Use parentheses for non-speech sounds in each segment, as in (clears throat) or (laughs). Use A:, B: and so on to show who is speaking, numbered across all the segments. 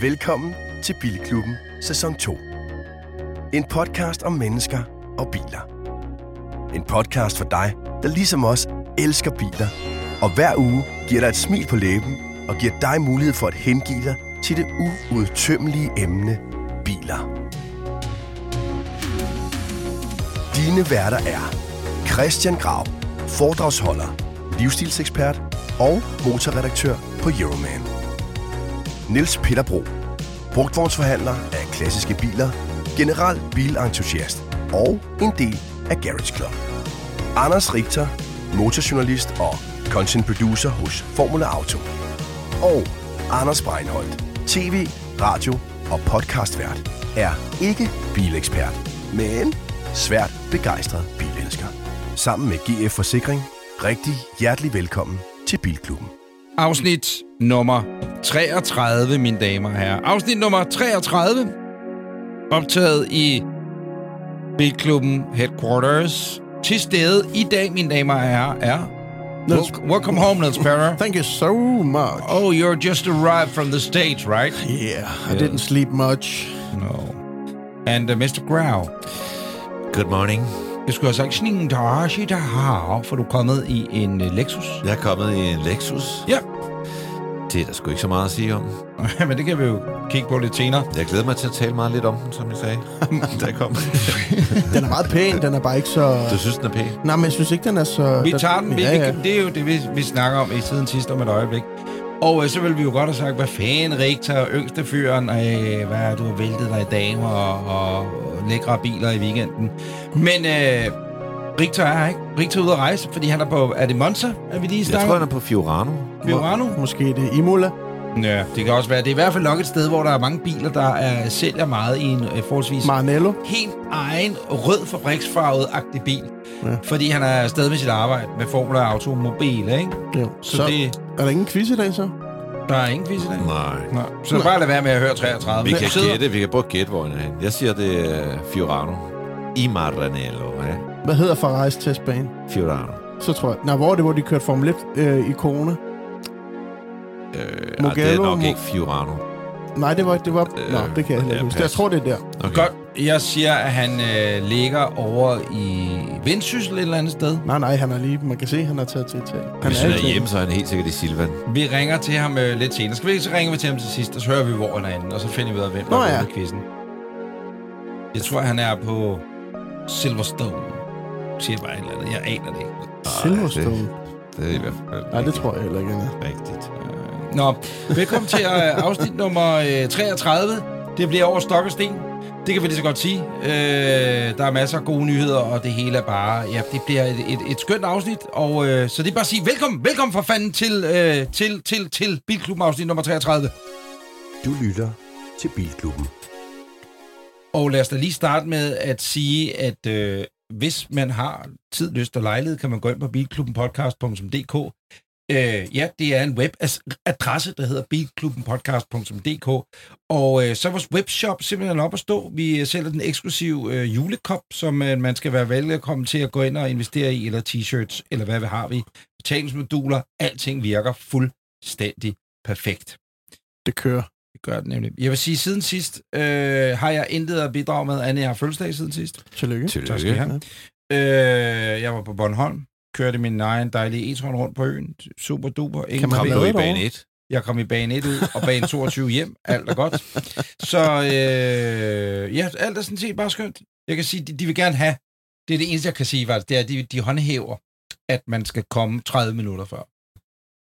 A: Velkommen til Bilklubben sæson 2. En podcast om mennesker og biler. En podcast for dig, der ligesom os elsker biler, og hver uge giver dig et smil på læben og giver dig mulighed for at hengive dig til det uudtømmelige emne biler. Dine værter er Christian Grav, foredragsholder, livsstilsekspert og motorredaktør på Euroman. Niels Peter Bro, brugtvognsforhandler af klassiske biler, general bilentusiast og en del af Garage Club. Anders Richter, motorjournalist og content producer hos Formula Auto. Og Anders Breinholt, tv, radio og podcastvært, er ikke bilekspert, men svært begejstret bilelsker. Sammen med GF Forsikring, rigtig hjertelig velkommen til Bilklubben.
B: Afsnit nummer 33, mine damer og herrer. Afsnit nummer 33, optaget i Bilklubben Headquarters. Til stede i dag, mine damer og herrer, er...
C: Niels-
B: Wel- Welcome home, Niels Perrer. (laughs)
C: Thank you so much.
B: Oh, you're just arrived from the States, right?
C: Yeah, I didn't sleep much.
B: No. And uh, Mr. Grau.
D: Good morning.
B: Jeg skulle have sagt, "Sning da, shi da ha", for du er kommet i en uh, Lexus.
D: Jeg er kommet i en Lexus.
B: Ja.
D: Det er der sgu ikke så meget at sige om. (laughs)
B: Men det kan vi jo kigge på lidt senere.
D: Jeg glæder mig til at tale meget lidt om den, som jeg sagde, (laughs) da jeg kom. (laughs)
C: Den er meget pæn, den er bare ikke så...
D: Du synes, den er pæn?
C: Nej, men jeg synes ikke, den er så...
B: Vi tager den. Vi,
C: Ja, ja.
B: det er jo det, vi, vi snakker om i siden sidst om et øjeblik. Og øh, så vil vi jo godt have sagt, hvad fanden, Rigtig, yngste fyren, øh, hvad er du har væltet dig i damer og, og lækre biler i weekenden. Men øh, Rigtig er her ikke. Rigtig er ude at rejse, fordi han er på, er det Monza, er vi lige i
D: Jeg tror, han er på Fiorano.
B: Fiorano?
C: Måske det er Imola.
B: Ja, det kan også være. Det er i hvert fald nok et sted, hvor der er mange biler, der er, sælger meget i en øh, forholdsvis
C: Maranello.
B: helt egen rød fabriksfarvet-agtig bil.
C: Ja.
B: Fordi han er afsted med sit arbejde med Formula Automobil, ikke?
C: Jo.
B: Så,
C: Så,
B: det,
C: er der ingen quiz i dag, så?
B: der er ingen quiz i dag.
D: Nej.
B: Nå, så bare lad være med at høre 33.
D: Vi kan
B: Sidder-
D: gætte, vi kan prøve at gætte, hvor han er henne. Jeg siger, det er Fiorano. I Maranello, ja.
C: Hvad hedder Ferraris testbane?
D: Fiorano.
C: Så tror jeg... Nej, hvor er det, hvor de kørte Formel 1 øh, i corona?
D: Øh, ej, det er
C: Mugello,
D: nok
C: Mo-
D: ikke Fiorano.
C: Nej, det var... Det var
D: Øh,
C: Nå, det kan jeg heller ikke huske. Jeg tror, det er der.
D: Okay.
B: Godt. Jeg siger, at han øh, ligger over i Vendsyssel et eller andet sted.
C: Nej, nej, han er lige... Man kan se, han er taget til Italien. Han
D: Hvis han er hjemme, så er han helt sikkert i Silvan.
B: Vi ringer til ham øh, lidt senere. Skal vi ikke, så ringer vi til ham til sidst, og så hører vi, hvor han er inde, og så finder vi ud af, hvem der
C: Nå,
B: er
C: ja.
B: quizzen. Jeg tror, han er på Silverstone. Siger bare et eller andet. Jeg aner det ikke.
C: Silverstone.
D: Det er i hvert fald
C: Nej, det tror jeg heller ikke, han er.
D: rigtigt.
B: Nå, velkommen til øh, afsnit nummer øh, 33. Det bliver over stok og sten. Det kan vi lige så godt sige. Øh, der er masser af gode nyheder, og det hele er bare... Ja, det bliver et, et, et skønt afsnit. Og øh, så det er bare at sige velkommen, velkommen for fanden til, øh, til, til, til Bilklubben afsnit nummer 33.
A: Du lytter til Bilklubben.
B: Og lad os da lige starte med at sige, at øh, hvis man har tid, lyst og lejlighed, kan man gå ind på bilklubbenpodcast.dk. Øh, ja, det er en webadresse, der hedder bilklubbenpodcast.dk. Og øh, så er vores webshop simpelthen op at stå. Vi øh, sælger den eksklusive øh, julekop, som øh, man skal være velkommen til at gå ind og investere i, eller t-shirts, eller hvad vi har vi. Betalingsmoduler, alting virker fuldstændig perfekt.
C: Det kører.
B: Gør det nemlig. Jeg vil sige, siden sidst øh, har jeg intet at bidrage med, andet jeg har fødselsdag siden sidst.
C: Tillykke.
B: Tak skal I have. Øh, jeg var på Bornholm, kørte min egen dejlige e-tron rundt på øen. Super duper. Ingen
C: Kan man
D: Kom
B: problem.
D: du
C: lade
D: i bane 1?
B: Jeg kom i bane 1 ud, og bane 22 hjem. Alt er godt. Så øh, ja, alt er sådan set bare skønt. Jeg kan sige, de, de vil gerne have, det er det eneste, jeg kan sige, faktisk, det er, at de, de håndhæver, at man skal komme 30 minutter før.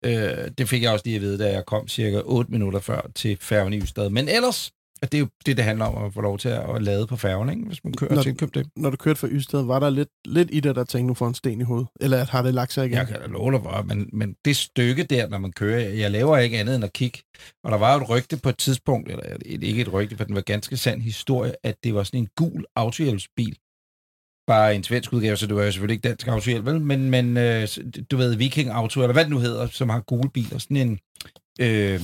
B: Øh, det fik jeg også lige at vide, da jeg kom cirka 8 minutter før til færgen i Ystad. Men ellers, at det er jo det, det handler om at få lov til at, at lade på færgen, ikke? hvis man kører
C: Når-
B: til køb det.
C: Når du kørte fra Ystad, var der lidt, lidt i det, der tænkte, nu får en sten i hovedet? Eller har det lagt sig igen?
B: Jeg kan da love dig for, men, men det stykke der, når man kører, jeg laver ikke andet end at kigge. Og der var jo et rygte på et tidspunkt, eller et, ikke et rygte, for den var ganske sand historie, at det var sådan en gul autohjælpsbil. Bare en svensk udgave, så det var jo selvfølgelig ikke dansk autohjælp, vel? Men, men øh, du ved, Viking Auto, eller hvad det nu hedder, som har gule biler. Sådan en, øh,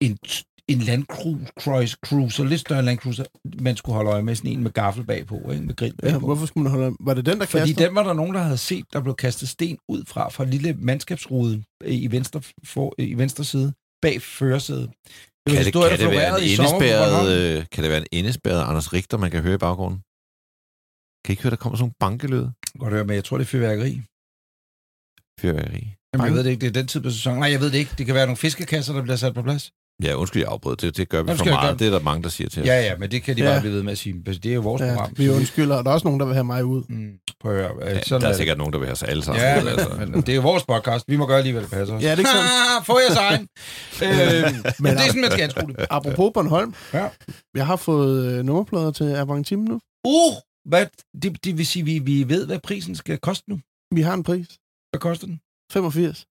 B: en, en Land Cruiser, Cruiser, lidt større Land Cruiser, man skulle holde øje med, sådan en med gaffel bagpå, ikke? med grill bagpå.
C: Ja, hvorfor skulle man holde... Var det den, der
B: Fordi
C: kastede?
B: den var der nogen, der havde set, der blev kastet sten ud fra, fra lille mandskabsrude i venstre, for, i venstre side, bag førersædet. Det var
E: Kan det, kan, det være en indespærret, øh, kan det være en indespærret Anders Richter, man kan høre i baggrunden? Kan I ikke høre, der kommer sådan nogle bankelyd?
B: Godt høre, men jeg tror, det er fyrværkeri.
E: Fyrværkeri.
B: Jamen, jeg ved det ikke, det er den tid på sæsonen. Nej, jeg ved det ikke. Det kan være nogle fiskekasser, der bliver sat på plads.
E: Ja, undskyld, jeg afbrød. Det, det gør vi for meget.
B: gøre-
E: Det er der mange, der siger til os.
B: Ja, ja, men det kan de
C: Ja.
B: bare blive ved med at sige. Det er jo vores
C: Ja,
B: program.
C: vi undskylder, og der er også nogen, der vil have mig ud.
B: Mm, prøv at høre.
E: Ja,
B: sådan
E: der er
B: det.
E: sikkert nogen, der vil have os alle sammen.
B: Ja,
E: altså.
B: men, men det er jo vores podcast. Vi må gøre lige, hvad det passer os.
C: Ja, det er ikke sådan.
B: Få jeres egen. (laughs) øh, men det er sådan, man skal anskue det.
C: Apropos Bornholm.
B: Ja.
C: Jeg har fået øh, nummerplader til Avantime nu.
B: Uh, hvad, det, det vil sige, vi, vi ved, hvad prisen skal koste nu.
C: Vi har en pris.
B: Hvad koster den?
C: 85.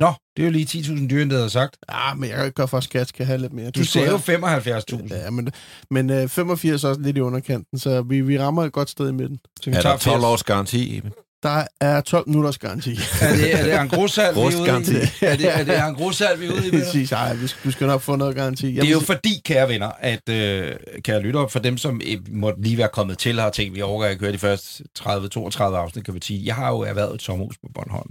B: Nå, det er jo lige 10.000 dyre, end det havde sagt.
C: Ja, men jeg kan ikke gøre for, at skat skal have lidt mere.
B: Du
C: Det
B: sagde jo
C: jeg-
B: 75.000.
C: Ja, men, men øh, 85 er også lidt i underkanten, så vi, vi rammer et godt sted i midten.
B: Så vi
E: Er
B: tager
E: der 12
B: 80.
E: års garanti?
C: Der er 12 minutters garanti.
B: Er det, er det en grossalg, vi er ude i? Er det, er det en grossalg, vi er ude i?
C: Præcis, ej, vi skal, du skal nok få noget garanti. Jeg
B: Det er jo fordi, kære venner, at øh, kære lytter, for dem, som øh, måtte lige være kommet til og har tænkt, vi overgår ikke høre de første 30-32 afsnit, kan vi sige. Jeg har jo erhvervet et sommerhus på Bornholm.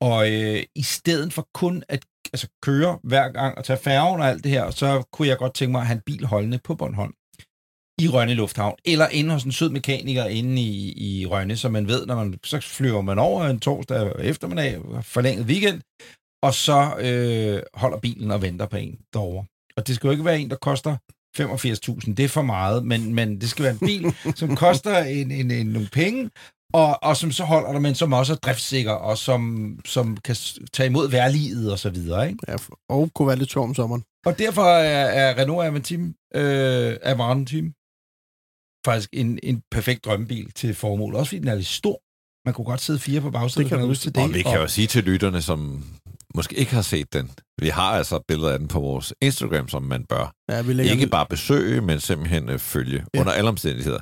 B: Og øh, i stedet for kun at altså, køre hver gang og tage færgen og alt det her, så kunne jeg godt tænke mig at have en bil holdende på Bornholm i Rønne Lufthavn, eller inde hos en sød mekaniker inde i, i Rønne, så man ved, når man så flyver man over en torsdag eftermiddag, forlænget weekend, og så øh, holder bilen og venter på en derovre. Og det skal jo ikke være en, der koster 85.000. Det er for meget, men, men det skal være en bil, (laughs) som koster en, en, en, nogle penge, og, og som så holder der, men som også er driftssikker, og som, som kan tage imod værliget og så videre. Ikke?
C: Ja, og kunne være lidt sjov om sommeren.
B: Og derfor er, er Renault Avantime, øh, Avantime faktisk en, en perfekt drømmebil til formål. Også fordi den er lidt stor. Man kunne godt sidde fire på bagsædet, hvis man har lyst til det.
E: Og vi kan jo sige til lytterne, som måske ikke har set den. Vi har altså billeder af den på vores Instagram, som man bør.
C: Ja, vi
E: Ikke bare besøge, men simpelthen øh, følge
C: ja.
E: under alle omstændigheder.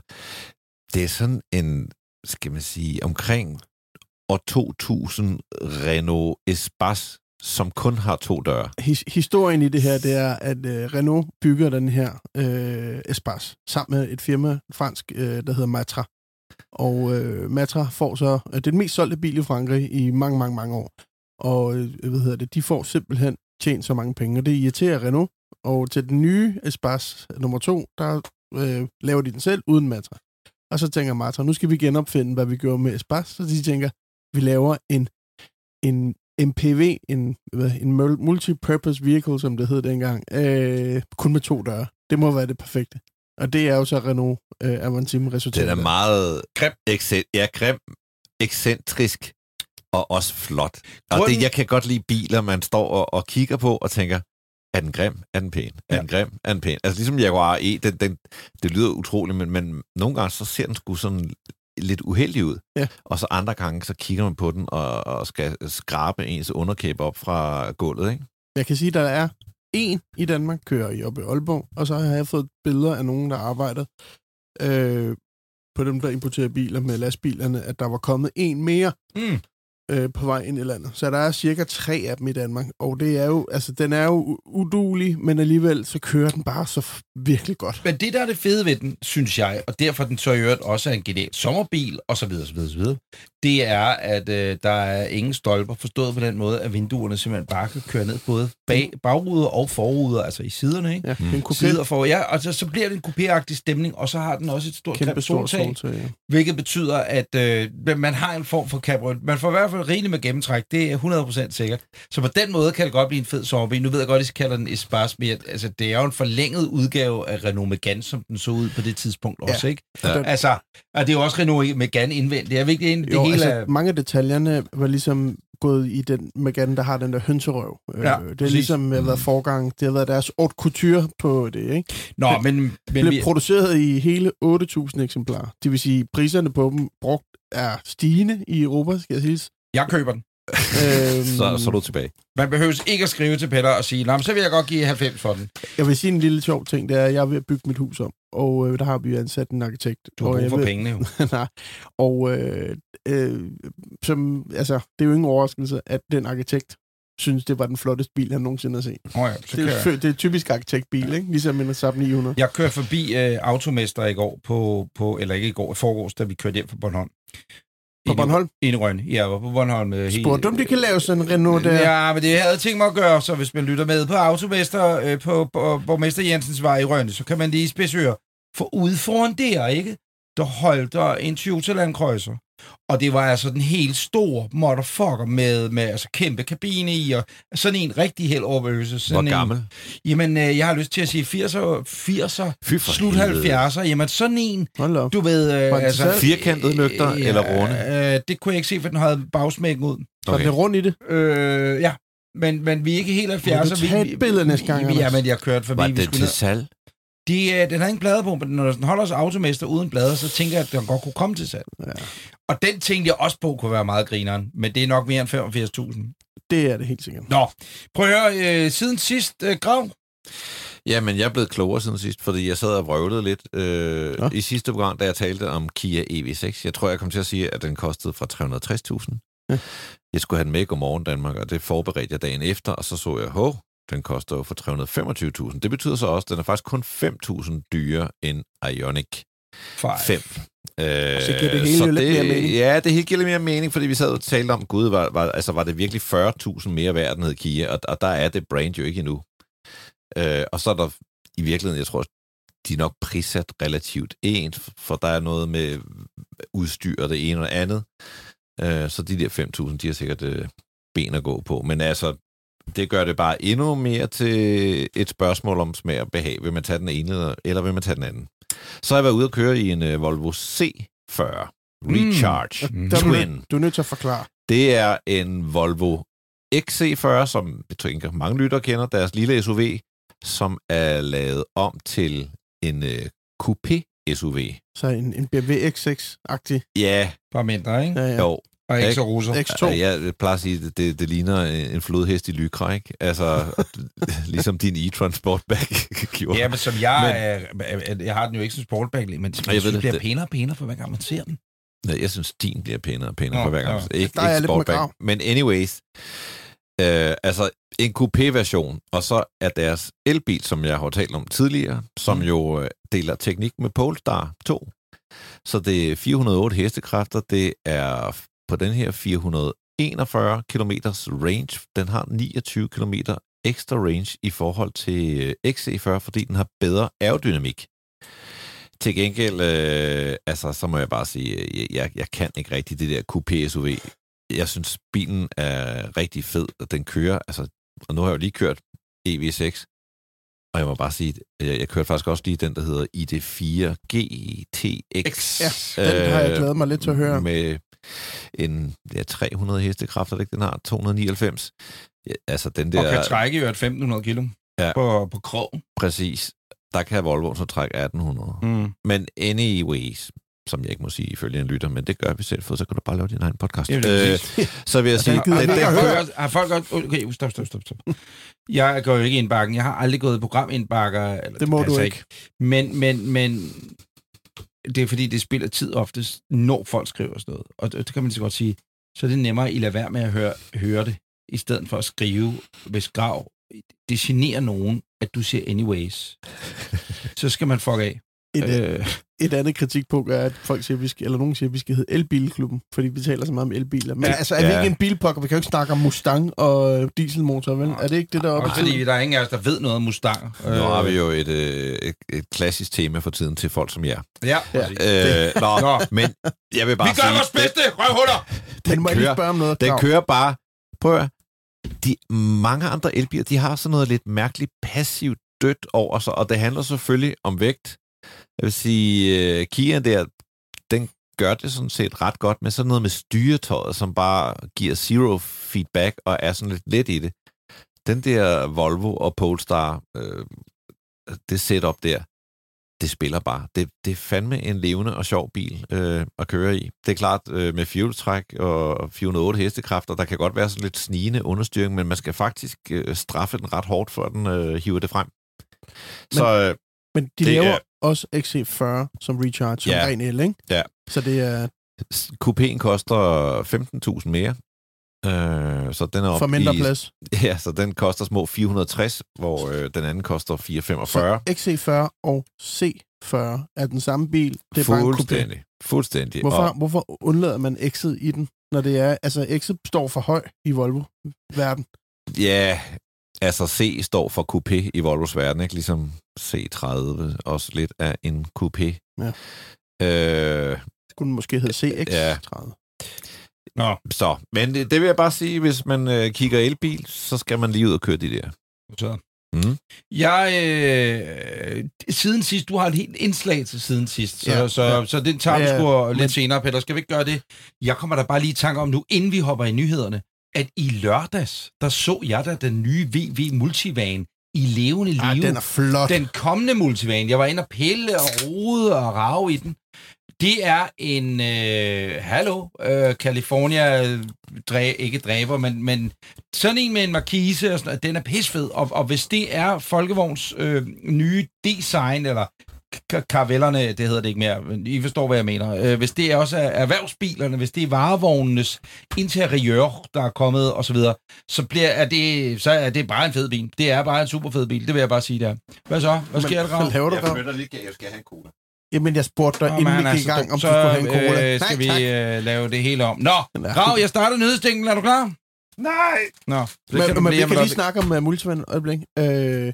E: Det er sådan en, skal man sige, omkring år 2000 Renault Espace, som kun har to døre.
C: His, historien i det her, det er, at øh, Renault bygger den her øh, Espace sammen med et firma, fransk, øh, der hedder Matra. Og øh, Matra får så, øh, det er den mest solgte bil i Frankrig i mange, mange, mange år. Og øh, hvad hedder det, de får simpelthen tjent så mange penge, og det irriterer Renault. Og til den nye Espace nummer to, der øh, laver de den selv uden Matra. Og så tænker Matra, nu skal vi genopfinde, hvad vi gjorde med Espace. Så de tænker, vi laver en, en MPV, en, hvad, en mul- multi-purpose vehicle, som det hed dengang, øh, kun med to døre. Det må være det perfekte. Og det er jo så Renault øh, Avantime resultatet.
E: Den er meget
B: Grim.
E: Excent, ja, grim, ekscentrisk og også flot. Og
B: Grunden-
E: det, jeg kan godt lide biler, man står og, og kigger på og tænker, er den grim? Er den pæn? Er
B: Ja.
E: den grim? Er den pæn? Altså ligesom Jaguar E, den, den, det lyder utroligt, men, men nogle gange så ser den sgu sådan lidt uheldig ud.
C: Ja.
E: Og så andre gange, så kigger man på den og, og skal skrabe ens underkæbe op fra gulvet, ikke?
C: Jeg kan sige, at der er en i Danmark, kører i oppe i Aalborg, og så har jeg fået billeder af nogen, der arbejder øh, på dem, der importerer biler med lastbilerne, at der var kommet en mere
B: Mm.
C: Øh, på vej ind i landet. Så der er cirka tre af dem i Danmark, og det er jo, altså, den er jo udulig, men alligevel så kører den bare så virkelig godt.
B: Men det, der er det fede ved den, synes jeg, og derfor den så i øvrigt også er en genial sommerbil, og så videre, så videre, så videre, det er, at øh, der er ingen stolper, forstået på den måde, at vinduerne simpelthen bare kan køre ned både bag, bagruder og forruder, altså i siderne, ikke?
C: Ja,
E: Mm.
C: en coupé,
B: Sider for, ja, og så, så bliver det en kupéagtig stemning, og så har den også et stort
C: kæmpe
B: soltag,
C: soltag. Ja.
B: hvilket betyder, at øh, man har en form for cabrio. Man får i hvert fald rigeligt med gennemtræk, det er 100% sikkert. Så på den måde kan det godt blive en fed sommerbil. Nu ved jeg godt, at I kalder den Espace, men altså, det er jo en forlænget udgave af Renault Megane, som den så ud på det tidspunkt også, ikke?
E: Ja.
B: Altså, og det er jo også Renault Megane indvendigt. Jeg ved ikke, det, det
C: Jo,
B: hele
C: altså,
B: er...
C: mange af detaljerne var ligesom gået i den Megane, der har den der hønserøv. Øh,
B: Ja,
C: det er
B: præcis.
C: ligesom øh, været forgang. Det har været deres haute couture på det, ikke?
B: Nå, men, men
C: Men
B: vi,
C: blev produceret i hele 8.000 eksemplarer. Det vil sige, priserne på dem brugt er stigende i Europa, skal jeg sige.
B: Jeg køber den.
C: Øhm,
E: Så, så er du tilbage.
B: Man behøver ikke at skrive til Peter og sige, Nå, så vil jeg godt give 90 for den.
C: Jeg vil sige en lille sjov ting, det er, at jeg er ved at bygge mit hus om, og øh, der har vi ansat en arkitekt.
B: Du har
C: og
B: brug for
C: ved-
B: pengene jo. (laughs)
C: Nej, og øh, øh, som, altså, det er jo ingen overraskelse, at den arkitekt synes, det var den flotteste bil, han nogensinde har set.
B: Oh, ja, så
C: Det er, det er typisk arkitektbil, ikke? Ligesom en Saab 900.
B: Jeg kørte forbi øh, Automester i går, på, på, eller ikke i går, i forgårs, da vi kørte hjem fra Bornholm.
C: På Bornholm?
B: I Rønne, ja, og på Bornholm. øh,
C: Spurgte du, om de kan lave sådan en Renault der?
B: Ja, men det jeg havde tænkt mig at gøre, så hvis man lytter med på Automester, øh, på, på Borgmester Jensens vej i Rønne, så kan man lige spidsøre. For ude foran der, ikke? Der holdt der en Toyota Land Cruiser. Og det var altså den helt store motherfucker med, med altså kæmpe kabine i, og sådan en rigtig held overbevelse.
E: Hvor
B: Sådan en,
E: gammel?
B: Jamen, øh, jeg har lyst til at sige 80'er, 80'er
E: Fy for
B: slut
E: helvede.
B: 70'er. Jamen, sådan en, du ved... Øh,
C: den salg?
E: Firkantede lygter eller runde?
B: Øh, det kunne jeg ikke se, for den havde bagsmækken ud.
C: Så okay. det er rundt i det.
B: Øh, ja. Men, men vi er ikke helt 70'er.
C: Må du tage et billede næste gang,
B: vi, vi, Ja,
C: Anders?
B: men jeg har kørt forbi.
E: Var
B: vi
E: det
B: skulle
E: til salg?
B: De, øh, den har ingen plader på, men når den holder sig automester uden plader, så tænker jeg, at den godt kunne komme til salg.
C: Ja.
B: Og den tænkte jeg også på kunne være meget grineren, men det er nok mere end 85.000.
C: Det er det helt sikkert.
B: Nå, prøv at høre, øh, siden sidst, øh, Grav,
E: Ja, men jeg er blevet klogere siden sidst, fordi jeg sad og vrøvlede lidt øh,
C: Nå.
E: i sidste program, da jeg talte om Kia EV6. Jeg tror, jeg kom til at sige, at den kostede fra 360.000.
C: Ja.
E: Jeg skulle have den med i Godmorgen Danmark, og det forberedte jeg dagen efter, og så så jeg, hov, den koster jo for 325.000. Det betyder så også, at den er faktisk kun 5.000 dyrere end Ioniq
B: 5.
E: 5. Øh,
C: Så giver det hele jo lidt mere mening.
E: Ja, det hele giver lidt mere mening, fordi vi sad og talte om, gud, var, var, altså, var det virkelig 40.000 mere værd, den hed Kia, og, og der er det brand jo ikke endnu. Øh, og så er der i virkeligheden, jeg tror, de er nok prissat relativt ens, for der er noget med udstyr og det ene og det andet. Øh, så de der 5.000, de har sikkert øh, ben at gå på. Men altså, det gør det bare endnu mere til et spørgsmål om smag og behag. Vil man tage den ene, eller- vil man tage den anden? Så har jeg været ude og køre i en uh, Volvo C40 Recharge
B: Mm.
C: Der er du,
E: Twin.
C: du er nødt til at forklare.
E: Det er en Volvo XC40, som jeg tænker mange lytter kender, deres lille SUV, som er lavet om til en uh, coupé SUV.
C: Så en, en BMW X6-agtig.
E: Ja,
B: Bare mindre, ikke?
C: Ja, ja.
E: jo.
B: Og ikke så
E: Ikke?
B: roser.
C: X2.
E: Ja, jeg plejer at sige, at det, det ligner en flodhest i lykra, ikke? Altså, (laughs) ligesom din e-tron Sportback (laughs) gjorde.
B: Ja, men som jeg, men, øh, jeg har den jo ikke som sportbag, men jeg,
E: jeg
B: synes,
E: det.
B: bliver
E: Det-
B: pænere og pænere for hver gang man ser den.
E: Ja, jeg synes, din bliver pænere og pænere
B: Nå,
E: for hver gang.
B: ja.
E: Ikke,
C: Der er jeg
E: ikke Sportback.
C: grav.
E: Men anyways, øh, altså en coupé-version, og så er deres elbil, som jeg har talt om tidligere, som
B: Mm.
E: jo øh, deler teknik med Polestar 2. Så det er 408 hestekræfter, det er på den her 441 km range. Den har 29 km ekstra range i forhold til øh, XC40, fordi den har bedre aerodynamik. Til gengæld, øh, altså, så må jeg bare sige, øh, jeg, jeg, jeg kan ikke rigtig det der coupé SUV. Jeg synes, bilen er rigtig fed, og den kører, altså, og nu har jeg jo lige kørt EV6, og jeg må bare sige, jeg, jeg kørte faktisk også lige den, der hedder ID4 GTX.
C: Ja, den har jeg glædet mig lidt til at høre.
E: Øh, Med en ja, 300 hestekræfter, er det ikke? Den har 299. Ja, altså, den
B: Og kan
E: der...
B: trække jo et 1500 kilo
E: Ja.
B: på, på krog.
E: Præcis. Der kan Volvo så trække 1800.
B: Mm.
E: Men anyways, som jeg ikke må sige ifølge en lytter, men det gør vi selv, for så kan du bare lave din egen podcast.
B: Det det,
E: Øh, så vil jeg sige,
C: den
E: den, den,
C: ikke at
B: har, folk også, har folk også... Okay, stop, stop, stop, stop. Jeg går jo ikke i en bakken. Jeg har aldrig gået i programindbakker. Eller,
C: Det må
B: passer
C: du ikke.
B: Men, men, men det er fordi, det spiller tid oftest, når folk skriver sådan noget. Og det, det kan man så godt sige, så er det nemmere, at I lader være med at høre, høre det, i stedet for at skrive, hvis grav, det generer nogen, at du siger anyways. så skal man fuck af.
C: Et,
B: Øh,
C: et andet kritikpunkt er, at folk siger, at vi skal, eller nogen siger, at vi skal hedde Elbilklubben, fordi vi taler så meget om elbiler. Men
B: Ja.
C: altså, er vi
E: Ja.
C: ikke en bilpokker? Vi kan jo ikke snakke om Mustang og øh, dieselmotor, vel? Er det ikke det, der er oppe?
B: fordi der er ingen af os, der ved noget om Mustang.
E: nu har vi jo et, øh, et, et klassisk tema for tiden til folk som jer.
B: Ja,
C: Ja.
E: Øh, nå,
B: Nå.
E: men jeg vil bare
B: Vi gør
E: sige,
B: vores bedste, røvhuller!
C: Den
E: den
C: må
E: kører-
C: spørge om noget.
E: Den kører bare... Prøv at de mange andre elbiler, de har sådan noget lidt mærkeligt passivt dødt over sig, og det handler selvfølgelig om vægt. Jeg vil sige, uh, Kia der, den gør det sådan set ret godt med sådan noget med styretøjet, som bare giver zero feedback og er sådan lidt let i det. Den der Volvo og Polestar, øh, det setup der, det spiller bare. Det, det er fandme en levende og sjov bil øh, at køre i. Det er klart, øh, med fueltræk og 408 hestekræfter, der kan godt være sådan lidt snigende understyring, men man skal faktisk øh, straffe den ret hårdt, for at den øh, hiver det frem. Så øh,
C: Men de
E: Det
C: laver
E: er-
C: også XC40 som recharge, som
E: Ja.
C: ren el, ikke?
E: Ja.
C: Så det er
E: coupéen koster 15.000 mere. Øh, så den er op
C: for mindre
E: i,
C: plads. (laughs)
E: Ja, så den koster små 460, hvor øh, den anden koster 445.
C: Så XC40 og C40 er den samme bil. Det er bare en coupé.
E: Fuldstændig.
D: Fuldstændig.
C: Hvorfor,
D: Og,
C: hvorfor undlader man X'et i den, når det er... Altså, X'et står for høj i Volvo-verden.
D: ja, altså C står for coupé i Volvos verden, ikke? Ligesom C30 også lidt af en coupé.
C: Ja.
D: Øh,
C: Skulle den måske hedde CX-30.
B: Nå,
D: så, men det, det vil jeg bare sige, hvis man øh, kigger elbil, så skal man lige ud og køre de der.
B: så.
D: Mm.
B: Jeg, øh, siden sidst, du har et helt indslag til siden sidst, så,
C: Ja,
B: ja, så,
C: ja.
B: ja. så den tager vi
C: Ja,
B: sgu
C: men-
B: lidt senere, Peter. Skal vi ikke gøre det? Jeg kommer da bare lige i tanke om nu, inden vi hopper i nyhederne, at i lørdags, der så jeg da den nye VW Multivan i levende live.
C: Ej, den er flot.
B: Den kommende multivan. Jeg var inde og pille og rode og rave i den. Det er en, øh, hallo, øh, California, dræ, ikke dræber, men, men sådan en med en markise, og sådan, den er pisfed. Og, og hvis det er Folkevogns øh, nye design, eller karavellerne, det hedder det ikke mere, men I forstår, hvad jeg mener. Øh, hvis det er også er erhvervsbilerne, hvis det er varevognenes interiør, der er kommet, og så videre, så, bliver, er det, så er det bare en fed bil. Det er bare en super fed bil, det vil jeg bare sige der. Hvad så? Hvad sker der, Grav?
C: Hvad laver du, Grav?
D: lidt, jeg skal have en cola.
C: Jamen, jeg spurgte dig,
B: Nå,
C: inden
B: men
C: vi gik i
B: så
C: gang, om du
B: så,
C: skulle have en cola.
B: Øh, skal
C: Nej, tak.
B: vi øh, lave det hele om. Nå,
C: Ja.
B: Grav, jeg starter nyhedsdænken. Er du klar?
D: Nej!
B: Nå, så
C: Men,
B: kan du
C: men vi
B: blive om
C: kan lige snakke om uh, Multivan et øjeblik. Øh,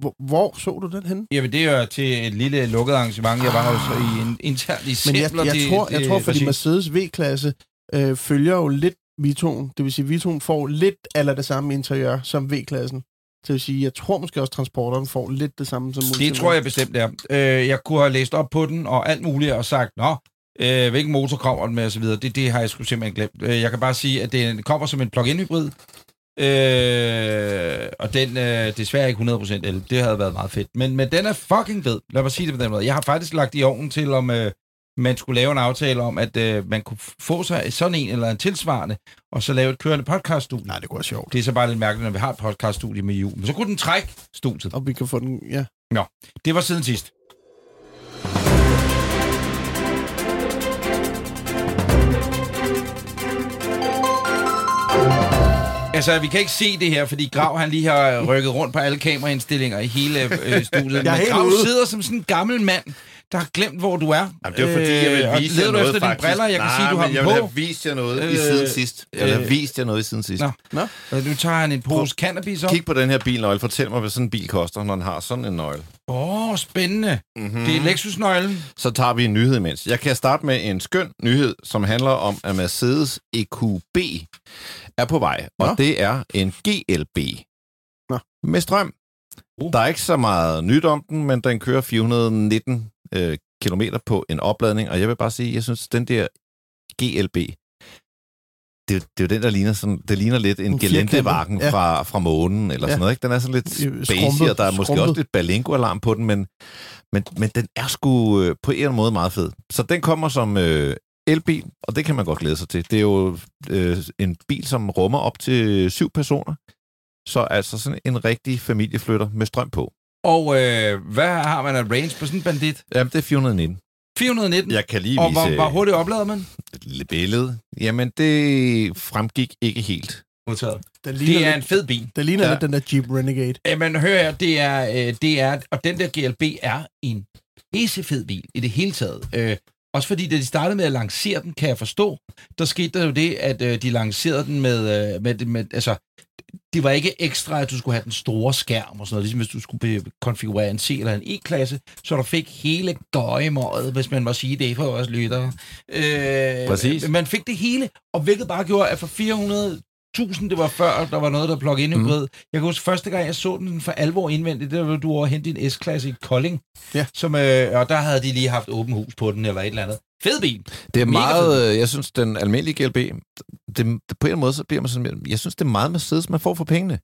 C: hvor, hvor så du den henne?
B: Jamen, det er til et lille lukket arrangement. Jeg var jo så i en intern i
C: Men jeg, jeg,
B: det-
C: tror, jeg
B: det-
C: tror, fordi. Mercedes V-klasse øh, følger jo lidt Vitoen. Det vil sige, Vitoen får lidt eller det samme interiør som V-klassen. Det vil sige, jeg tror måske også, transporteren får lidt det samme som.
B: Det tror jeg bestemt, det er. Øh, jeg kunne have læst op på den og alt muligt og sagt, nå, øh, hvilken motor kommer den med videre. Det, det har jeg sgu simpelthen glemt. Øh, jeg kan bare sige, at det kommer som en plug-in hybrid. Øh, og den øh, desværre ikke 100% el. Det havde været meget fedt. Men, men den er fucking fed. Lad mig sige det på den måde. Jeg har faktisk lagt i ovnen til, om øh, man skulle lave en aftale om, at øh, man kunne få sig sådan en eller en tilsvarende, og så lave et kørende podcaststudie.
C: Nej, det kunne være sjovt.
B: Det er så bare lidt mærkeligt, når vi har et podcaststudie med jul. Men så kunne den trække studiet.
C: Og vi kan få den, ja.
B: Det var siden sidst. Altså, vi kan ikke se det her, fordi Grav han lige har rykket rundt på alle kameraindstillinger i hele øh, studiet.
C: Jeg er
B: Men
C: helt
B: Grav
C: ude.
B: sidder som sådan en gammel mand, der har glemt, hvor du er.
E: Jamen, det var fordi, jeg
B: Øh,
E: vil
B: og
E: vise
B: leder
E: jer noget,
B: efter dine
E: faktisk.
B: briller? Jeg kan
E: Nej,
B: sige, du har dem
E: jeg vil have vist jer noget
B: Øh,
E: i siden sidst. Jeg vil have
B: øh,
E: vist jer noget i siden sidst.
B: Nå.
C: Nå,
B: Og nu tager han en pose cannabis op.
E: Kig på den her bilnøgle. Fortæl mig, hvad sådan en bil koster, når den har sådan en nøgle.
B: Åh, oh, spændende.
E: Mm-hmm.
B: Det er Lexus-nøglen.
E: Så tager vi en nyhed imens. Jeg kan starte med en skøn nyhed, som handler om, at Mercedes EQB er på vej. Og
C: Nå.
E: det er en GLB.
C: Nå.
E: Med strøm.
B: Uh.
E: Der er ikke så meget nyt om den, men den kører 419 øh, kilometer på en opladning. Og jeg vil bare sige, jeg synes, den der GLB, det, er jo- det er jo den, der ligner, sådan, det ligner lidt en
C: En
E: gelentevagen
C: ja.
E: fra, fra månen, eller
C: Ja.
E: sådan noget. Ikke? Den er sådan lidt spacey, og der er måske
C: skrumpet.
E: også lidt Balengo-alarm på den, men, men, men den er sgu øh, på en eller anden måde meget fed. Så den kommer som øh, elbil, og det kan man godt glæde sig til. Det er jo øh, en bil, som rummer op til syv personer. Så altså sådan en rigtig familieflytter med strøm på.
B: Og øh, hvad har man af range på sådan en bandit?
E: Jamen, det er 419.
B: 419.
E: Jeg kan lige
B: og
E: vise
B: hvor, hvor hurtigt oplader man?
E: et lille billede. Jamen, det fremgik ikke helt.
B: Modtaget.
C: Den ligner,
B: Det er en
C: lidt,
B: fed bil.
C: den ligner
E: Ja.
C: lidt den der Jeep Renegade.
B: Jamen, hør her, det er, øh, det er, og den der GLB er en fed bil i det hele taget. Øh, også fordi, da de startede med at lancere den, kan jeg forstå, der skete der jo det, at øh, de lancerede den med, øh, med, med, altså, det var ikke ekstra, at du skulle have den store skærm og sådan noget, ligesom hvis du skulle konfigurere en C eller en E-klasse, så du fik hele gøjemåret, hvis man må sige det for vores lyttere. Øh,
E: Præcis.
B: Man fik det hele, og hvilket bare gjorde, at for 400 1000, det var før, der var noget, der plug-in hybrid. Mm. Jeg kan huske, første gang, jeg så den for alvor indvendigt, det var, du over hente din S-klasse i Kolding.
C: Ja.
B: Som, øh, og der havde de lige haft åben hus på den, eller et eller andet. Fed bil.
E: Det er
B: Mega
E: meget, øh, jeg synes, den almindelige GLB, det, det, på en eller anden måde, så bliver man sådan, jeg synes, det er meget Mercedes, man får for pengene.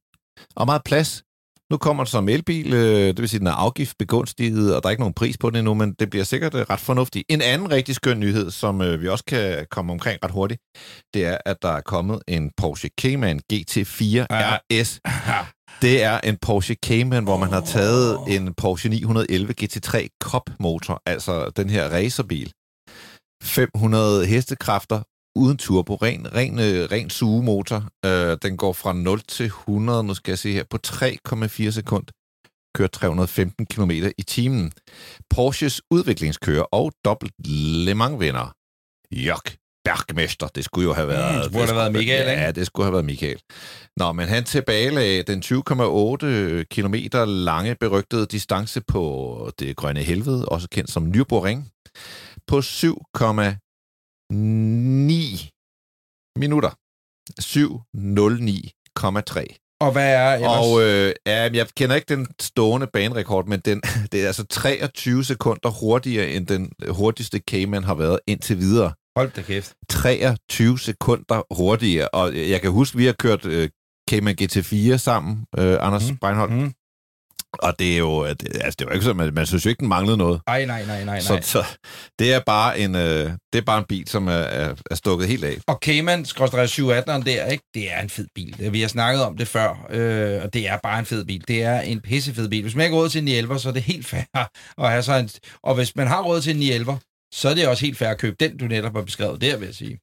E: Og meget plads. Nu kommer den som elbil, øh, det vil sige, den er afgiftbegunstiget, og der er ikke nogen pris på den endnu, men det bliver sikkert øh, ret fornuftigt. En anden rigtig skøn nyhed, som øh, vi også kan komme omkring ret hurtigt, det er, at der er kommet en Porsche Cayman GT4
B: Ja.
E: RS. Det er en Porsche Cayman, hvor man har taget en Porsche 911 GT3 Cup motor, altså den her racerbil. 500 hestekræfter uden turbo, ren, ren, øh, ren sugemotor. Øh, den går fra 0 til 100, nu skal jeg se her, på 3,4 sekund. køre 315 km i timen. Porsches udviklingskører og dobbelt Le Mans-vinder, Jørg Bergmester, det skulle jo have været...
B: Mm, det burde have været Michael, ikke?
E: Ja, det skulle have været Michael. Nå, men han tilbagelagde den 20,8 km lange berygtede distance på det grønne helvede, også kendt som Nürburgring, på 7,9 minutter. 7.09,3.
B: Og hvad er ellers?
E: Og øh, ja, jeg kender ikke den stående banerekord, men den, (laughs) det er altså 23 sekunder hurtigere, end den hurtigste Cayman har været indtil videre.
B: Hold da kæft.
E: 23 sekunder hurtigere. Og jeg kan huske, vi har kørt øh, Cayman GT4 sammen, øh, Anders mm. Breinholt.
B: Mm.
E: Og det er jo, at- altså, det var ikke så, man, man synes jo ikke, den manglede noget.
B: Ej, nej, nej, nej, nej.
E: Så, så det, er bare en, øh, det er bare en bil, som er, er, er stukket helt af.
B: Og Cayman, 718'eren der, ikke? det er en fed bil. Vi har snakket om det før, øh, og det er bare en fed bil. Det er en pissefed bil. Hvis man ikke har råd til en 911, så er det helt fair (laughs) at have sådan en... Og hvis man har råd til en 911, så er det også helt fair at købe den, du netop har beskrevet der, vil jeg sige.